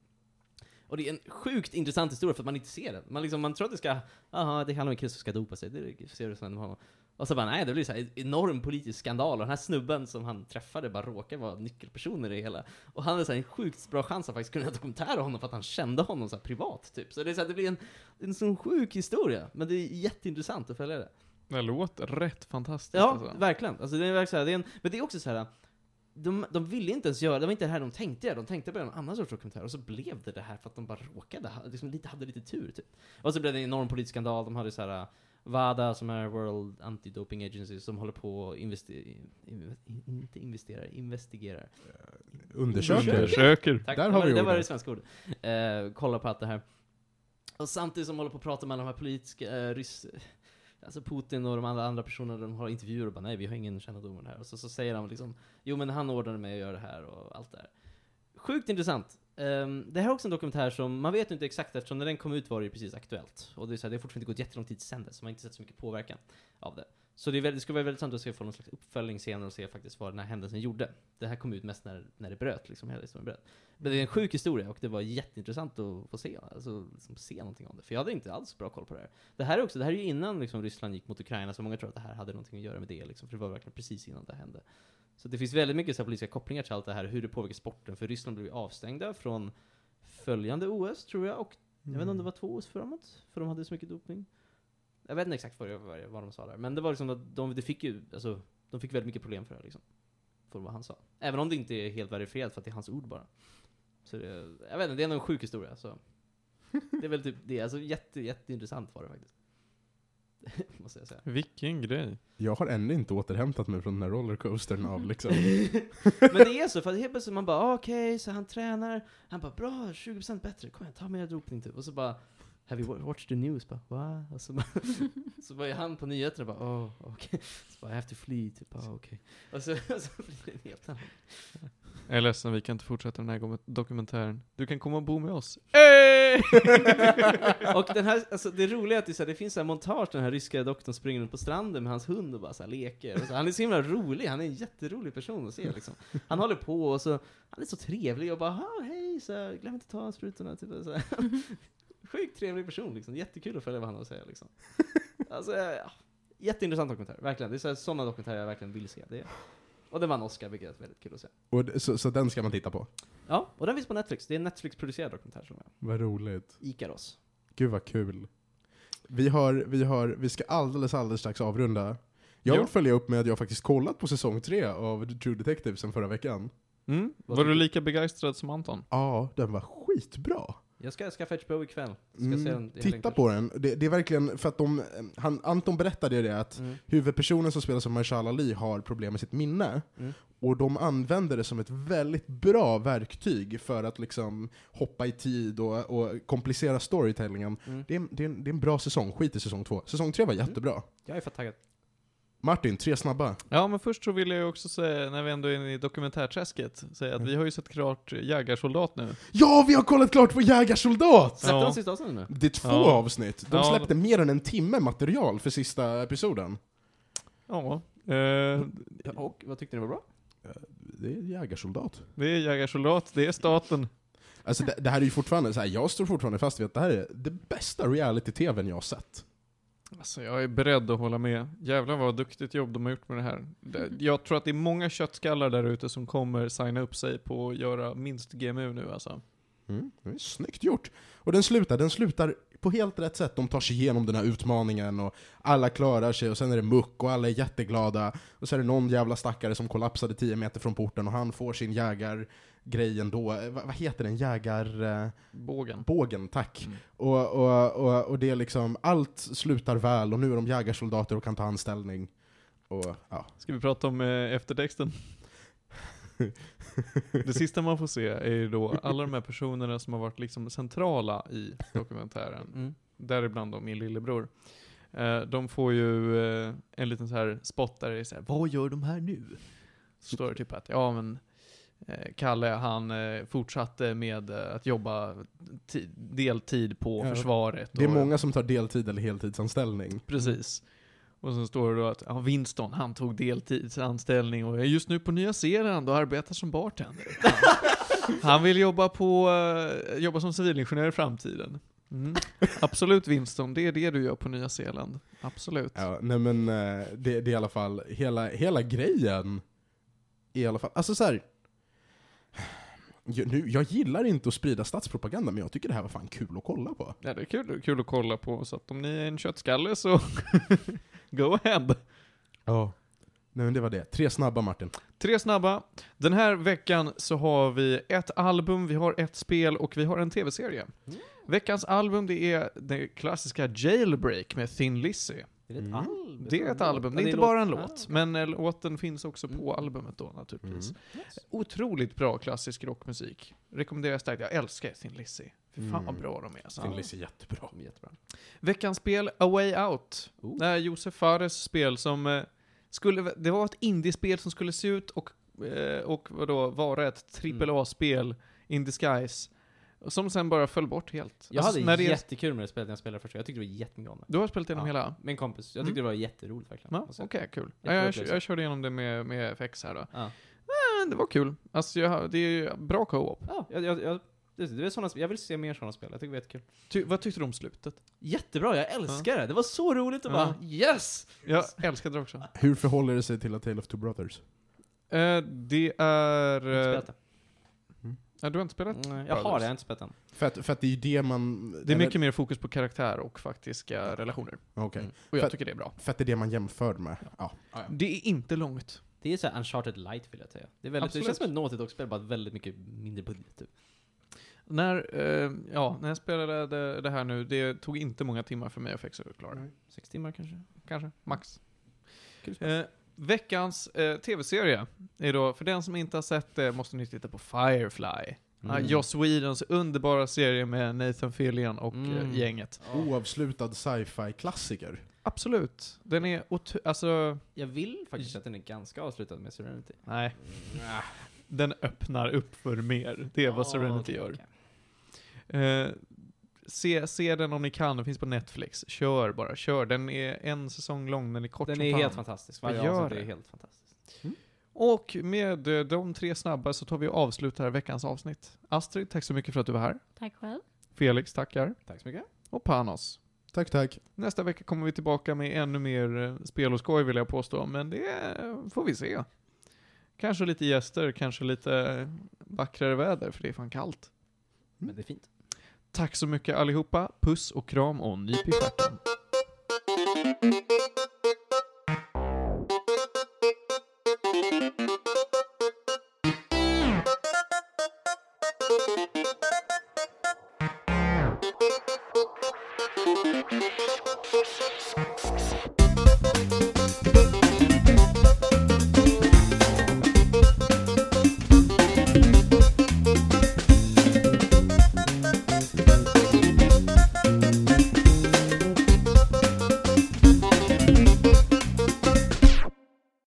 Och det är en sjukt intressant historia för att man inte ser den. Man, liksom, man tror att det ska, aha, det handlar om en kille som ska dopa sig, det ser du sen honom. Och så bara, nej, det blir så här enorm politisk skandal, och den här snubben som han träffade bara råkar vara nyckelpersoner i det hela. Och han hade så här en sjukt bra chans att faktiskt kunna göra dokumentär om honom för att han kände honom så här privat, typ. Så det, är så här, det blir en, en sån sjuk historia, men det är jätteintressant att följa det. Det låter rätt fantastiskt Ja, alltså. verkligen. Alltså, det är verkligen så här, det är en, men det är också så här. De, de ville inte ens göra, det var inte det här de tänkte göra, de tänkte börja en annan sorts dokumentär, och så blev det det här för att de bara råkade, ha- liksom lite, hade lite tur typ. Och så blev det en enorm politisk skandal, de hade så här WADA som är World Anti-Doping Agency som håller på och investe- in, inte investerar, investigerar. Undersöker. Undersöker. Tack, Där det har var, vi det var det ordet. svenska ordet. Eh, kolla på allt det här. Och samtidigt som de håller på att prata med alla de här politiska, eh, ryss, alltså Putin och de andra, andra personerna, de har intervjuer och bara nej, vi har ingen kännedom om det här. Och så, så säger han liksom, jo men han ordnade mig att göra det här och allt det här. Sjukt intressant. Um, det här är också en dokumentär som, man vet ju inte exakt eftersom när den kom ut var det ju precis aktuellt. Och det är, så här, det har fortfarande inte gått jättelång tid sedan dess, så man har inte sett så mycket påverkan av det. Så det, väldigt, det skulle vara väldigt intressant att se få någon slags uppföljning senare och se faktiskt vad den här händelsen gjorde. Det här kom ut mest när, när det bröt, liksom, hela historien bröt. Men det är en sjuk historia och det var jätteintressant att få se, alltså, liksom, se någonting om det. För jag hade inte alls bra koll på det här. Det här är också, det här är ju innan liksom, Ryssland gick mot Ukraina, så många tror att det här hade någonting att göra med det, liksom, för det var verkligen precis innan det hände. Så det finns väldigt mycket så här, politiska kopplingar till allt det här, hur det påverkar sporten, för Ryssland blev ju avstängda från följande OS, tror jag, och jag vet inte om det var två OS framåt, för de hade så mycket dopning. Jag vet inte exakt vad, det- vad, de sa där, men det var liksom att de, det fick ju, alltså, de fick väldigt mycket problem för det liksom. För vad han sa. Även om det inte är helt verifierat för att det är hans ord bara. Så det, jag vet inte, det är nog en sjuk historia så. Det är väl typ det, alltså jätte, jätteintressant var det faktiskt. [LAUGHS] Måste jag säga. Vilken grej. Jag har ännu inte återhämtat mig från den här rollercoastern av liksom... [LAUGHS] Men det är så, för att helt plötsligt man bara ah, okej, så han tränar, han bara bra, 20% bättre, kom igen, ta mer dopning typ. Och så bara Have you wa- watched the news? Bara, va? Och så bara, [LAUGHS] så var ju han på nyheterna bara, oh, okej. Så bara, I have to flee, typ, ah, okej. Och så, och så blir det en helt annan. Jag är ledsen, vi kan inte fortsätta den här dokumentären. Du kan komma och bo med oss. Hey! [LAUGHS] Och den här, alltså det roliga är att det, är så här, det finns här montage, den här ryska doktorn springer runt på stranden med hans hund och bara så här leker. Och så, han är så himla rolig, han är en jätterolig person att se liksom. Han håller på och så, han är så trevlig och bara hej, så här, glöm inte att ta sprutorna. Typ, så här. Sjukt trevlig person liksom, jättekul att följa vad han har att säga liksom. [LAUGHS] Alltså, ja, Jätteintressant dokumentär, verkligen. Det är så här, sådana dokumentärer jag verkligen vill se. Det är. Och den vann Oscar, vilket är väldigt kul att se. Och, d- så, så den ska man titta på? Ja, och den finns på Netflix. Det är en Netflix-producerad dokumentär som jag. Vad roligt. Ikaros. Gud vad kul. Vi, har, vi, har, vi ska alldeles, alldeles strax avrunda. Jag Jo. vill följa upp med att jag faktiskt kollat på säsong tre av True Detective sen förra veckan. Mm. Vad Var tycker du? lika begeistrad som Anton? Ja, den var skitbra. Jag ska skaffa HBO ikväll. Ska Mm, se den titta på den. Det, det är verkligen, för att de, han, Anton berättade det att. Mm. huvudpersonen som spelas av Mahershala Ali har problem med sitt minne. Mm. Och de använder det som ett väldigt bra verktyg för att liksom hoppa i tid och, och komplicera storytellingen. Mm. Det är, det, är en, det är en bra säsong, skit i säsong två. Säsong tre var jättebra. Jag är fett taggad. Martin, tre snabba. Ja, men först så vill jag också säga, när vi ändå är inne i dokumentärträsket, säga att vi har ju sett klart Jägarsoldat nu. Ja, vi har kollat klart på Jägarsoldat! Släppte Ja. de sista avsnittet nu? Det är två Ja. avsnitt. De Ja. släppte mer än en timme material för sista episoden. Ja. Eh, och vad tyckte ni var bra? Det är Jägarsoldat. det är Jägarsoldat, det är staten. Alltså det, det här är ju fortfarande så här, jag står fortfarande fast vid att det här är det bästa reality-tvn jag har sett. Alltså jag är beredd att hålla med. Jävlar vad duktigt jobb de har gjort med det här. Det- Jag tror att det är många köttskallar där ute som kommer signa upp sig på att göra minst GMU nu alltså. Mm, det är snyggt gjort. Och den slutar, den slutar på helt rätt sätt. De tar sig igenom den här utmaningen och alla klarar sig och sen är det muck och alla är jätteglada. Och så är det någon jävla stackare som kollapsade 10 meter från porten och han får sin jägargrej ändå. Eh, Vad, vad heter den? Jägarbågen, Bågen. tack. Mm. Och, och, och, och det är liksom, allt slutar väl och nu är de jägarsoldater och kan ta anställning. Och, ja. Ska vi prata om eh, eftertexten? [LAUGHS] Det sista man får se är ju då alla de här personerna som har varit liksom centrala i dokumentären. Mm. Däribland då min lillebror. Eh, de får ju eh, en liten så här spot där det är så här, vad gör de här nu? Så står det typ att, ja men eh, Kalle han eh, fortsatte med eh, att jobba ti- deltid på Ja, försvaret. Det är och- många som tar deltid eller heltidsanställning. Precis. Och så står det då att ja, Winston, han tog deltidsanställning och är just nu på Nya Zeeland och arbetar som bartender. [LAUGHS] Han vill jobba på, eh, jobba som civilingenjör i framtiden. Mm. Absolut Winston, det är det du gör på Nya Zeeland. Absolut. Ja, nej men eh, det, det är i alla fall, hela, hela grejen i alla fall, alltså så här. Nu, jag gillar inte att sprida statspropaganda, men jag tycker det här var fan kul att kolla på. Ja, det är kul, kul att kolla på, så att om ni är en köttskalle så [LAUGHS] go ahead. Ja. Nej men det var det. Tre snabba Martin. Tre snabba. Den här veckan så har vi ett album, vi har ett spel och vi har en tv-serie. Mm. Veckans album det är det klassiska Jailbreak med Thin Lizzy. Är det ett Mm. album? Det är ett album, det är inte bara en låt, men eh, låten finns också på Mm. albumet då naturligtvis. Mm. Otroligt bra klassisk rockmusik. Rekommenderar starkt, jag älskar Thin Lizzy. Fy fan vad Mm. bra de är alltså. Thin Lizzy är jättebra. Jättebra. Veckans spel, A Way Out. Oh. Det är Josef Fares spel som eh, skulle, det var ett indiespel som skulle se ut och, eh, och vadå, vara ett Mm. AAA-spel in disguise. Som sen bara föll bort helt. Jag Alltså, hade när det jättekul med det spelet när jag spelade första Jag tyckte det var jättemycket om det. Du har spelat igenom Ja. hela? En kompis. Jag Mm. tyckte det var jätteroligt verkligen. Ja, Alltså, okej, kul. Ja, Jättebra jag, upplevelse. jag körde igenom det med, med FX här då. Ja. Men det var kul. Alltså, jag, det är ju bra co-op. Ja, jag, jag, jag, det, det är såna, jag vill se mer sådana spel. Jag tycker det var jättekul. Ty, vad tyckte du om slutet? Jättebra, jag älskar det! Det var så roligt att Ja. bara yes! Jag älskade det också. Hur förhåller det sig till A Tale of Two Brothers? Eh, det är... Jag har Eh, inte spelat det. Ja, du har inte spelat? Nej, jag har det, jag har inte spelat den. För att, för att det är ju det man... Det är eller- mycket mer fokus på karaktär och faktiska relationer. Okej. Mm. Och jag För- tycker det är bra. För att det är det man jämför med. Ja. Det är inte långt. Det är så här Uncharted light vill jag säga. Det, är väldigt, det Absolut. känns som ett Naughty Dog-spel, bara väldigt mycket mindre budget typ. När, eh, ja, när jag spelade det, det här nu, det tog inte många timmar för mig att fixa och klara det. Sex timmar kanske? Kanske, max. Kul spel. Eh, veckans eh, tv-serie är då, för den som inte har sett det, måste ni titta på Firefly. Mm. Mm. Joss Whedons underbara serie med Nathan Fillion och Mm. eh, gänget. Oavslutad sci-fi-klassiker. Absolut. Den är alltså, Jag vill faktiskt att den är ganska avslutad med Serenity. nej. Den öppnar upp för mer. Det är vad Serenity okej, gör. okej. Eh, se, se den om ni kan, den finns på Netflix. Kör bara, kör. Den är en säsong lång, den är kort Den som är fan. helt fantastisk. Vad alltså, Gör avsnitt är helt fantastiskt. Mm. Och med eh, de tre snabba så tar vi och avslutar veckans avsnitt. Astrid, tack så mycket för att du var här. Tack själv. Felix, tackar. Tack så mycket. Och Panos. Tack, tack. Nästa vecka kommer vi tillbaka med ännu mer eh, spel och skoj vill jag påstå, men det eh, får vi se. Kanske lite gäster, kanske lite vackrare väder, för det är fan kallt. Men det är fint. Tack så mycket allihopa. Puss och kram och nyp i stjärten.